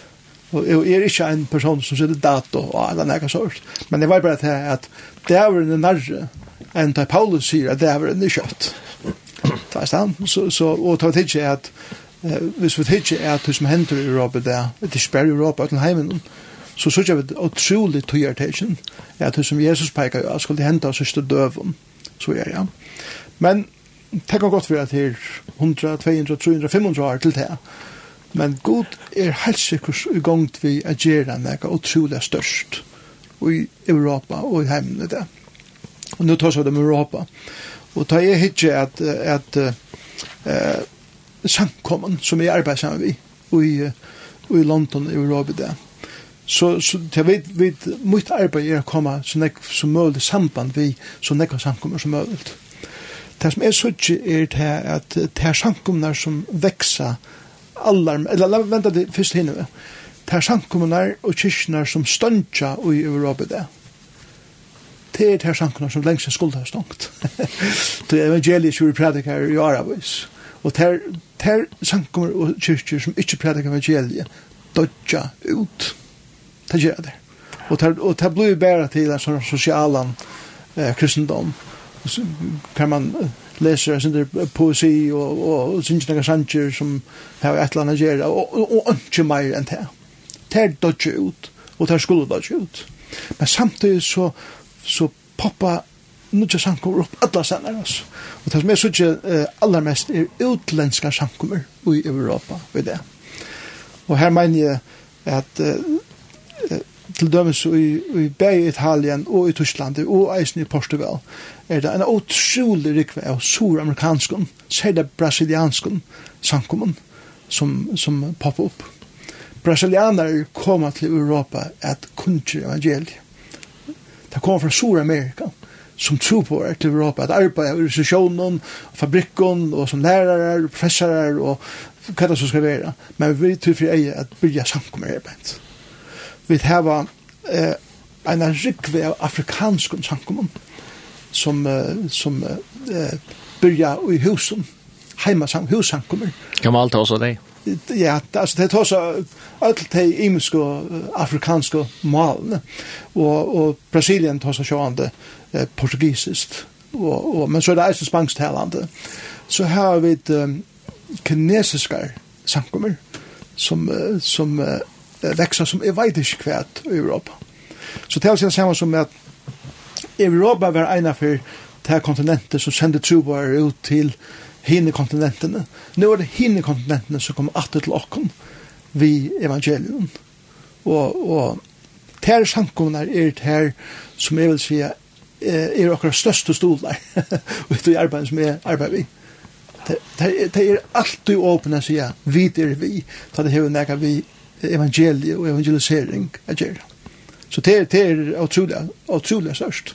Og jeg er ikke en person som sitter dato og alle nægge sort. Men jeg var bare til at det er en nærre enn da Paulus sier at det er en kjøtt. Det er stand. Så, så, og det var tidsi at eh, hvis vi tidsi at det som hender i Europa det er ikke bare i Europa utan heimen så sørger vi utrolig tøyertesjen at det som Jesus peker jo skulle hente oss sørste døven så er ja. Men tenk om godt for at her 100, 200, 300, 500 år til det Men god er helt sikkert i gang vi er gjerne noe utrolig størst i Europa og i heimen i det. Og nå tar seg det med Europa. Og tar jag ikke at, at uh, samkommen som jeg arbeider sammen med i, i London i Europa i det. Så, så jeg vet, vet mitt arbeid er å komme så nek som mulig samband vi så nek samkommer som mulig. Det som er så ikke er det at det er samkommer som vekser allar, eller vänta det först hinner vi. Det är samkommunar och kyrknar som stöncha i Europa det. Det är det här samkommunar som längst skulle ha stångt. det är evangeliet som vi predikar i Aravis. Och det är, det samkommunar och kyrknar som inte predikar evangeliet dodja ut. Det gör det. Och det, och det blir bara till en sån eh, kristendom. Så kan man leser sin poesi og, og, og synger noen sanger som har et eller annet gjør, og, og, og ikke mer enn det. Det er dodge ut, og det er skulle dodge ut. Men samtidig så, så poppa nødja sankummer upp alla stedner, oss. Og det som er synes uh, allermest er utländska sankumur i Europa, ved det. Og her mener jeg at uh, til dømes i, i Bæg Italien og i Tyskland og eisen i Portugal, er det en utrolig rikve av suramerikanskun, særlig brasilianskun samkommun som, som poppar opp. Brasilianer kommer til Europa at kunnskje evangeliet. Det kommer fra Sur-Amerika som tror på er til Europa at arbeid i organisasjonen, fabrikken og som lærere, professorer og hva det som skal være. Men vi tror for ei at bygge samkommer arbeid vi hava eh, en rikve av afrikansk samkommun som, uh, som eh, byrja i husen, heima sang hussamkommun. Kan man alltid også det? Ja, altså det er også alt de imiske afrikanske malene, og, og Brasilien tar seg sjående eh, portugisisk, og, og, men så er det eisen spangstalende. Så her har vi et um, kinesiske samkommer som, som uh, växa som er veidisk kvärt i Europa. Så det är det som att Europa var ena för det kontinentet som sände trobar ut till hinne kontinentene. Nå er det hinne kontinentene som kommer atter til åkken vi evangelium. Og, og ter sankumene er ter som jeg vil si er okkar største stolar det i arbeidet som jeg arbeider vi. Det er alltid åpne å si vi er vi, så det er jo vi evangelie og evangelisering er gjøre. Så det er, det er utrolig, utrolig størst.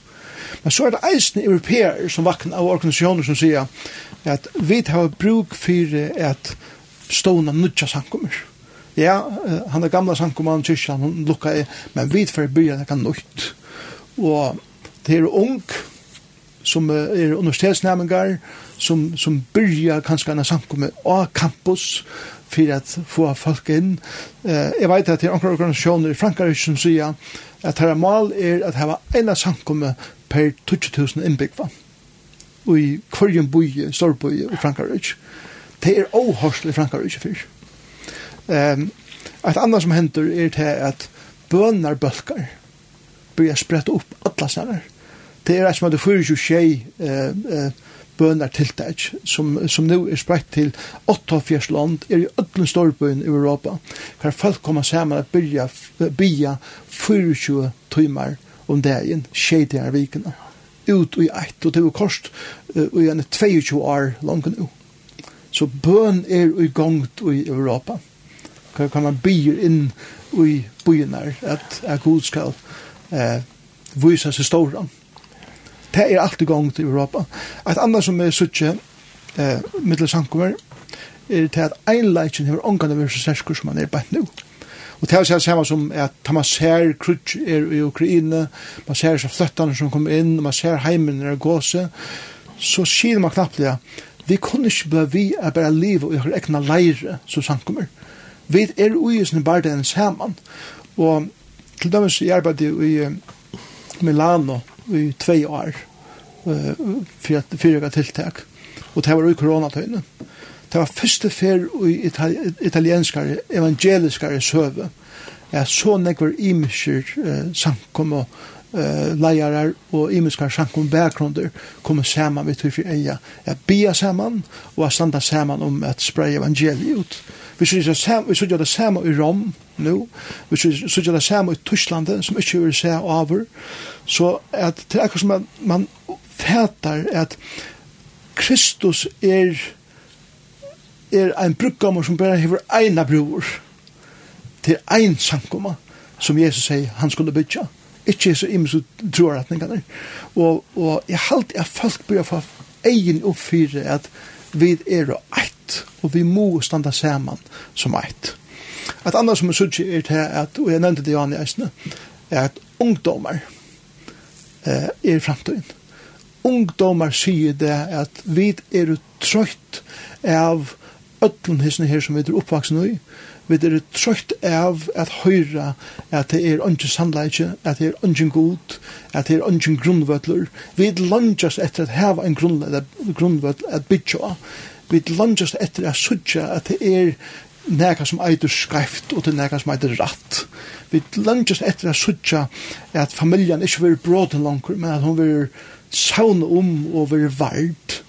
Men så er det eisen europeer som vakna av organisasjoner som sier at vi har bruk for at stående nødja samkommer. Ja, han er gamla samkommer, han kyrkja, han lukka i, men vi for byrja er kan. Og det er ung, som er universitetsnæmingar, som, som byrja kanskje en samkommer av campus, for at få folk inn. Eh, jeg vet at det er anker organisasjoner i Frankrike som sier at her mål er at her var ena samkomme per 20.000 innbyggva i hverjen boi, storboi i Frankrike. Det er åhørsel i Frankrike fyr. Um, et annet som hender er til at bønar bølgar blir sprett opp alla steder. Det er et som hadde 46 eh, eh, bønartiltak som, som nu er spreitt til 48 land er i ödlen storbøyen i Europa. Hver folk kommer sammen og byrja bia 24 timmar om dagen, tjej her vikene ut i ett, og til kost og i en 22 år langt nu så bøn er i gang i Europa. Hver kan man byr inn i byen at, at God skal eh, vise seg storan det er alltid i gang til Europa. Et annet som er suttje eh, middelsankomer er til at einleitjen hever ångan av versus serskur som man er bætt nu. Og det er det samme som at da man ser krutsk er i Ukraina, man ser så fløttene som kommer inn, man ser heimen er gåse, så sier man knappt det, vi kunne ikke bli vi er bare liv og gjøre egna leire som sankummer. Vi er uisne bare den saman. Og til dømes i arbeidet i Milano, i två år eh för att fyra tilltag och det var i coronatiden. Det var första fär i itali italienska evangeliska söve. Ja, så nekvar imskir eh, sankom og eh, leirar og imiskar sankom bakgrunder kommer saman vi tufir eia at bia saman og at standa saman om att spreie evangeliet ut. Vi sier det samme i Rom, nu, hvis vi sier det samme i Tyskland, som ikke vil se over, så at det er akkurat som man, man fætar at Kristus er er ein brukkommer som bare hever eina bror til ein samkomma som Jesus sier han skulle bytja ikke så imme så troretningene og, og jeg halte at folk bør få egen oppfyre at vi er eit og vi må standa saman som eit Et annet som er sørger er til at, og jeg nevnte det jo an i eisene, er at ungdommer eh, er fremtiden. Ungdommer sier det at vi er trøyt av ötlun hissene her som vi er oppvaksne i, vi er trøyt av at høyra at det er ønsken sandleitje, at det er ønsken god, at det er ønsken grunnvøtler. Vi er langtjast etter at heva en grunnvøtler at bytja. Vi er langtjast etter at sutja at det er nekar som eitur skreift og til nekar som eitur ratt. Vi lønges etter at sutja at familjan ikkje vil bråd langkur, men at hon vil sauna om og vil vard.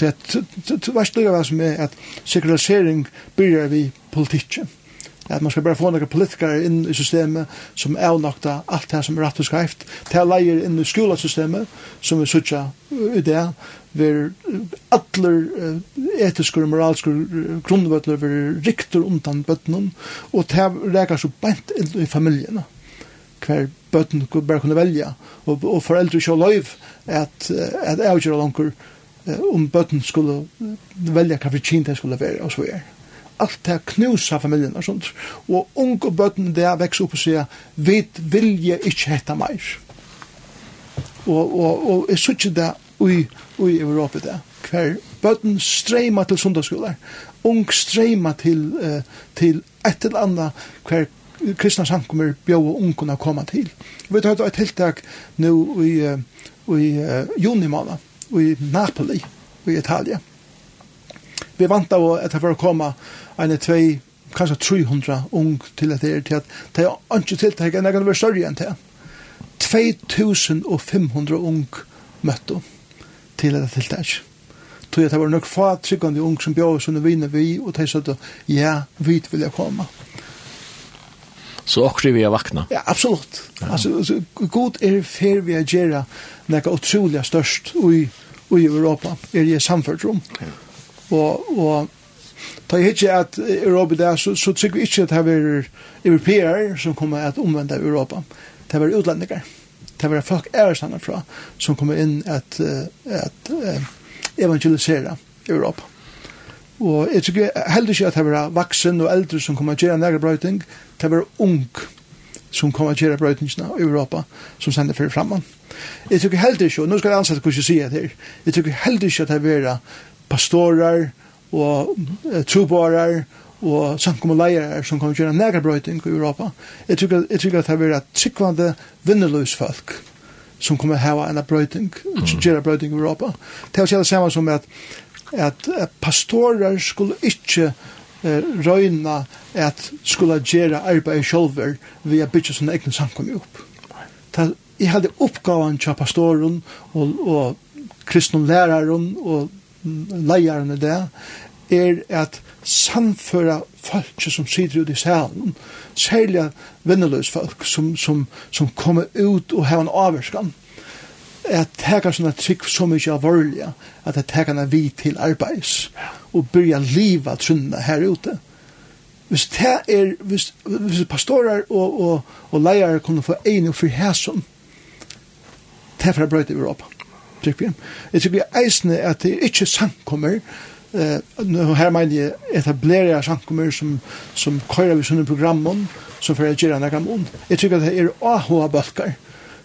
Det var slik hva som er at sekularisering byrjar vi politikken at man skal bare få noen politikere inn i systemet som er nokta alt det som er rett og skreift, til leier inn i skolasystemet, som vi sutja i det, ver allar etiske og moralske grunnvøtler ver rikter undan bøttene og til reker så bænt inn i familiene. Hver bøtten bare kunne velja, og, og foreldre ikke har løyv at, at jeg ikke har langt om bøtten skulle velja hva for kjent jeg skulle være, og så er alt det knusa familjen og sånt. Og unge bøtten der vekst opp og sier, vi vilje ikke hette meir. Og, og, og jeg synes ikke det i, i Europa det. Hver bøtten streima til sundagsskoler. Ung streima til, uh, til et eller annet hver kristna samkommer bjóa ungkona koma til. Vi tar et tiltak nú i, i uh, juni måned, i Napoli, i Italia. Mm vi vant av at det var å komme en tvei, kanskje 300 ung til at det er til at det er ikke tiltak enn jeg kan være større enn til. 2500 ung møtte til at det tiltak. Tog at det var nok få tryggende ung som bjør som vinner vi, og de sa at ja, vi vil jeg komme. Så också vi er vakna. Ja, absolut. Ja. Alltså så god er fer vi er gjerra nekka utrolig otroliga störst i i Europa er i samfunnsrom. rum. Ja og, og ta jeg ikke at Europa der, så, så tykker vi ikke at det er europeer som kommer at omvende Europa. Det er utlendingar. Det er folk er ærestandard fra som kommer inn at, at, at evangelisere Europa. Og jeg tykker heller ikke at det er vaksen og eldre som kommer til å gjøre nære brøyting. Det er ung som kommer til å gjøre brøytingene i Europa som sender fyrir framman. Jeg tykker heller ikke, og nå skal jeg ansette hvordan jeg sier det her, jeg tykker heller ikke at det er pastorer og uh, trobarer og samkommeleier som kommer til å gjøre negerbrøyting i Europa. Jeg tror, jeg tror at det vil være tryggvande vinnerløs folk som kommer til å gjøre brøyting, mm. gjøre brøyting i Europa. Det er det samme som at, at pastorer skulle ikke uh, røyne at skulle gjøre arbeid selv ved å bygge sånne egne samkommer opp. Det er Jeg hadde oppgaven til pastoren og, og kristne læreren og leieren i det, er at samføra folk som sitter ute i salen, særlig vinneløs folk som, som, som kommer ut og har en avvarskan, at teka sånne trygg så mykje alvorlige, at det teka henne vi til arbeids, og byrja liva trunna her ute. Hvis det er, hvis, hvis pastorer og, og, og leier kunne få enig for hæsson, det er for å brøyte i Europa tykker jeg. Jeg tykker eisene at det ikke samkommer, eh uh, her mener jeg etablera samkommer som, som køyrer vi sånne program som for å gjøre noe om. Jeg tykker at det er AHA-bølger,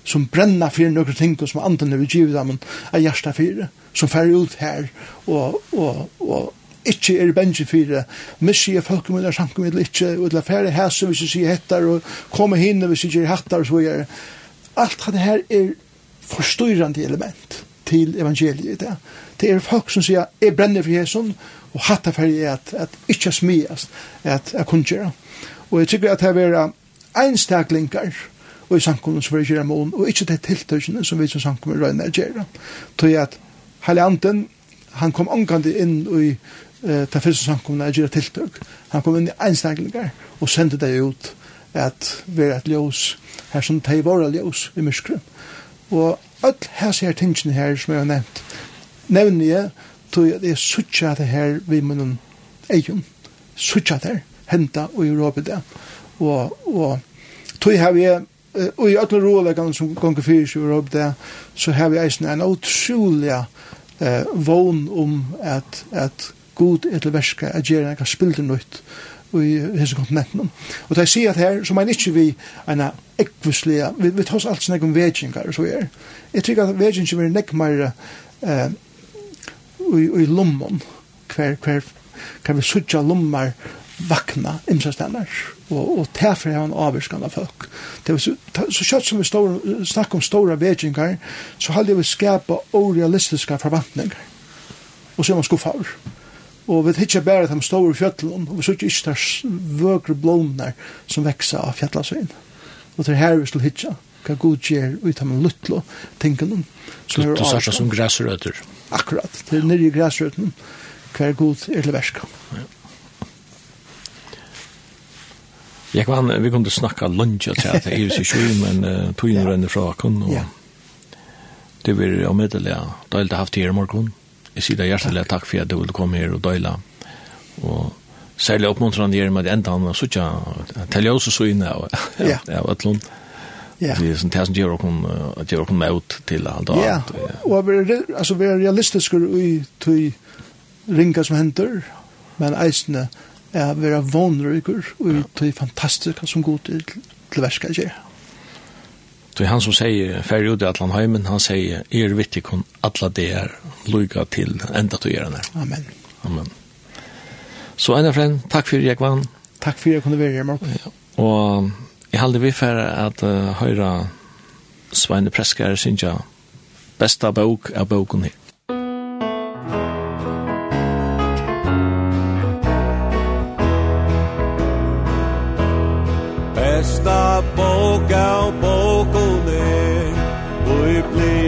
som brenna fyrir nokre ting som andan vi givet dem ein hjarta fyrir som fer ut her og og og ikkje er benji fyrir missi er folk med sankum við ikkje og la fer her so við sig hettar og koma hin við sig hattar so er alt det her er forstyrrande element til evangeliet det. Det er folk som sier, jeg brenner for Jesus, og hatt for jeg at, at ikke smias, at jeg kunne gjøre. Og jeg tykker at det er einstaklingar, og i samkommunen som vi gjør mån, og ikke det tiltøkene som vi som samkommunen røyner gjør. Tøy at Halle Anten, han kom omgående inn i uh, det første samkommunen og gjør tiltøk. Han kom inn i einstaklingar, og sendte det ut at vi er et ljøs, her som det er våre ljøs i muskren. Og öll hæs ser tingene her som jeg har nevnt, nevner jeg, tog jeg det jeg sutja det her vi munnen egen, sutja det her, henta og i råpet det, og, og tog jeg har vi og i alle råleggene som gonger fyrir i råpet det, så har vi eisen en utrolig eh, vogn om at, at god er til verska, at gjerne kan spille det nøyt, i hese kontinenten. Og da jeg sier at her, så mener ikke vi en ekvislige, vi, vi tar oss alt snakk om vedkjengar, så er. Jeg tror at vedkjengar er nekk mer eh, i, i lommon, hver, hver, hver vi sutja lommar vakna imsastannar, og, og derfor er han avvirskande av folk. Det var så, så kjøtt som vi stor, snakker om stora vedkjengar, så halde vi skapa orealistiska forvantningar, og så er man skuffaur. Mm og vi hittar bare de store fjøtlen, og vi sitter ikke der vøkre blåner som vekser av fjallasøyen. Og det er her vi skal hittar hva god gjør ut av en luttlo tingene. Luttlo sørste som græsrøter. Akkurat, det er nere i græsrøtene hver god er til verska. Jeg kan, vi kunne snakka lunch til at det er så sju, men uh, tog inn rønne fra kun, og ja. det blir omedelig, da har jeg haft her i morgen jeg sier deg hjertelig takk for at du ville komme her og døyla. Og særlig oppmuntrande gjør med at enda han så ikke til jeg også så inn av et lund. Ja. Det er sånn tusen gjør og gjør og med ut til alt og alt. Ja, og vi er, altså, vi er realistiske i tog ringa som henter, men eisene er vi er vånrykker og i tøy fantastiske som god til, til verska gjør. Ja. Så han som sier, færre ut i Atlanheimen, han sier, er vittig kun alla det er lukka til enda du gjør. Amen. Amen. Så enda frem, takk for jeg vann. Takk for jeg kunne være her, Mark. Ja. Og jeg halde vi færre at uh, høyra Sveine Preskar synes jeg besta bok er boken her.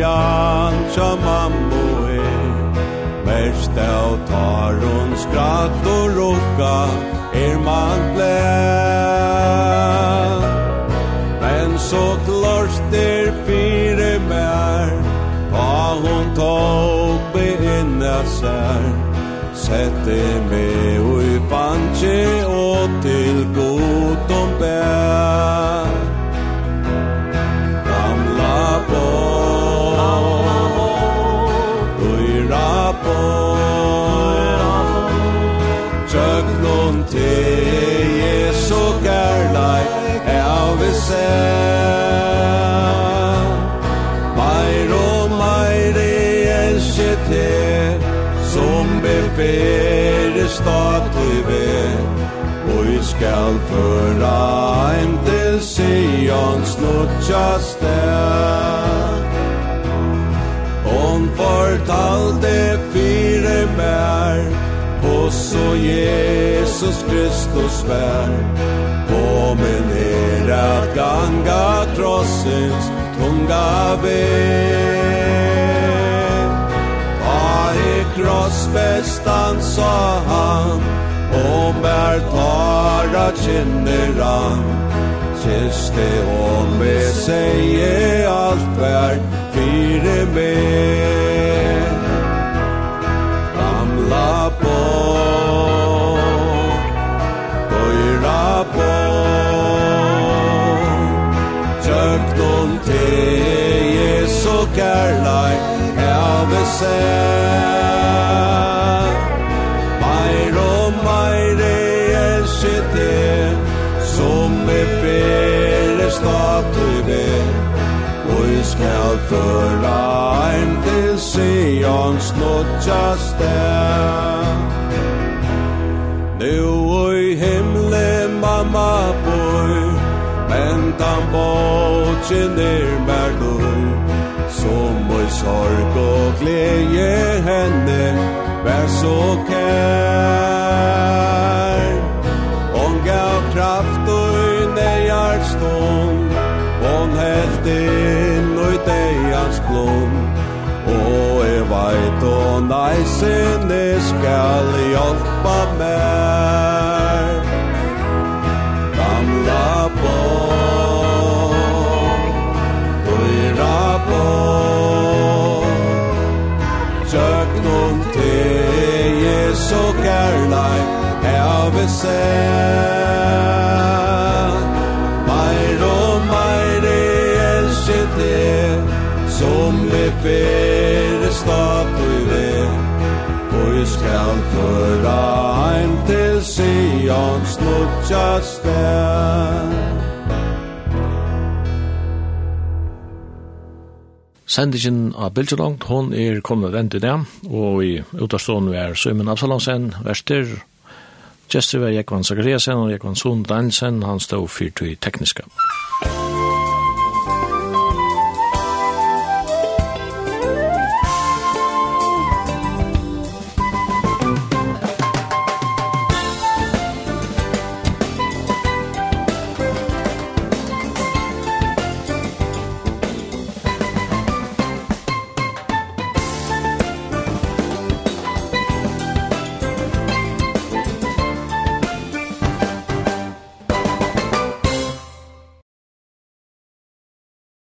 jan tja mammo er. Mest av taron skratt og råka Er man glad Men så klart er fire mer Ta hon tog beinna sær. Sette me ui panche og til god om bær. statlig ved. Og vi skal føra heim til Sion snutja sted Hon fortalte fire mer Og så Jesus Kristus vær. Og min her at ganga trossens tunga vei krossbestan sa han. Om er tara kinner han Kiste hon med seg alt vær Fyre med. Gamla på Bøyra på Tjøkt hon te Jesu kærlai Have seg Her føra ein til snow just there Nu oi himle mamma boi Men tam botjen er mer nu Som oi sorg og glede henne Vær så kær Hon gav kraft og nøyar stånd Hon helt Leit og næsene skal hjelpa mer Gamla på Dyra på Tjøknum til Jesu kærleik Heve sen Meir og meir elsker det Som vi vet du skal føra heim til Sion snutja stær. Sendingen av Bildjelangt, hon er kommet vendt i det, og i utarstående er Søymen Absalonsen, Vester, Gjester var Jekvann Zagreasen og Jekvann Sund Dansen, han stod fyrt i tekniska.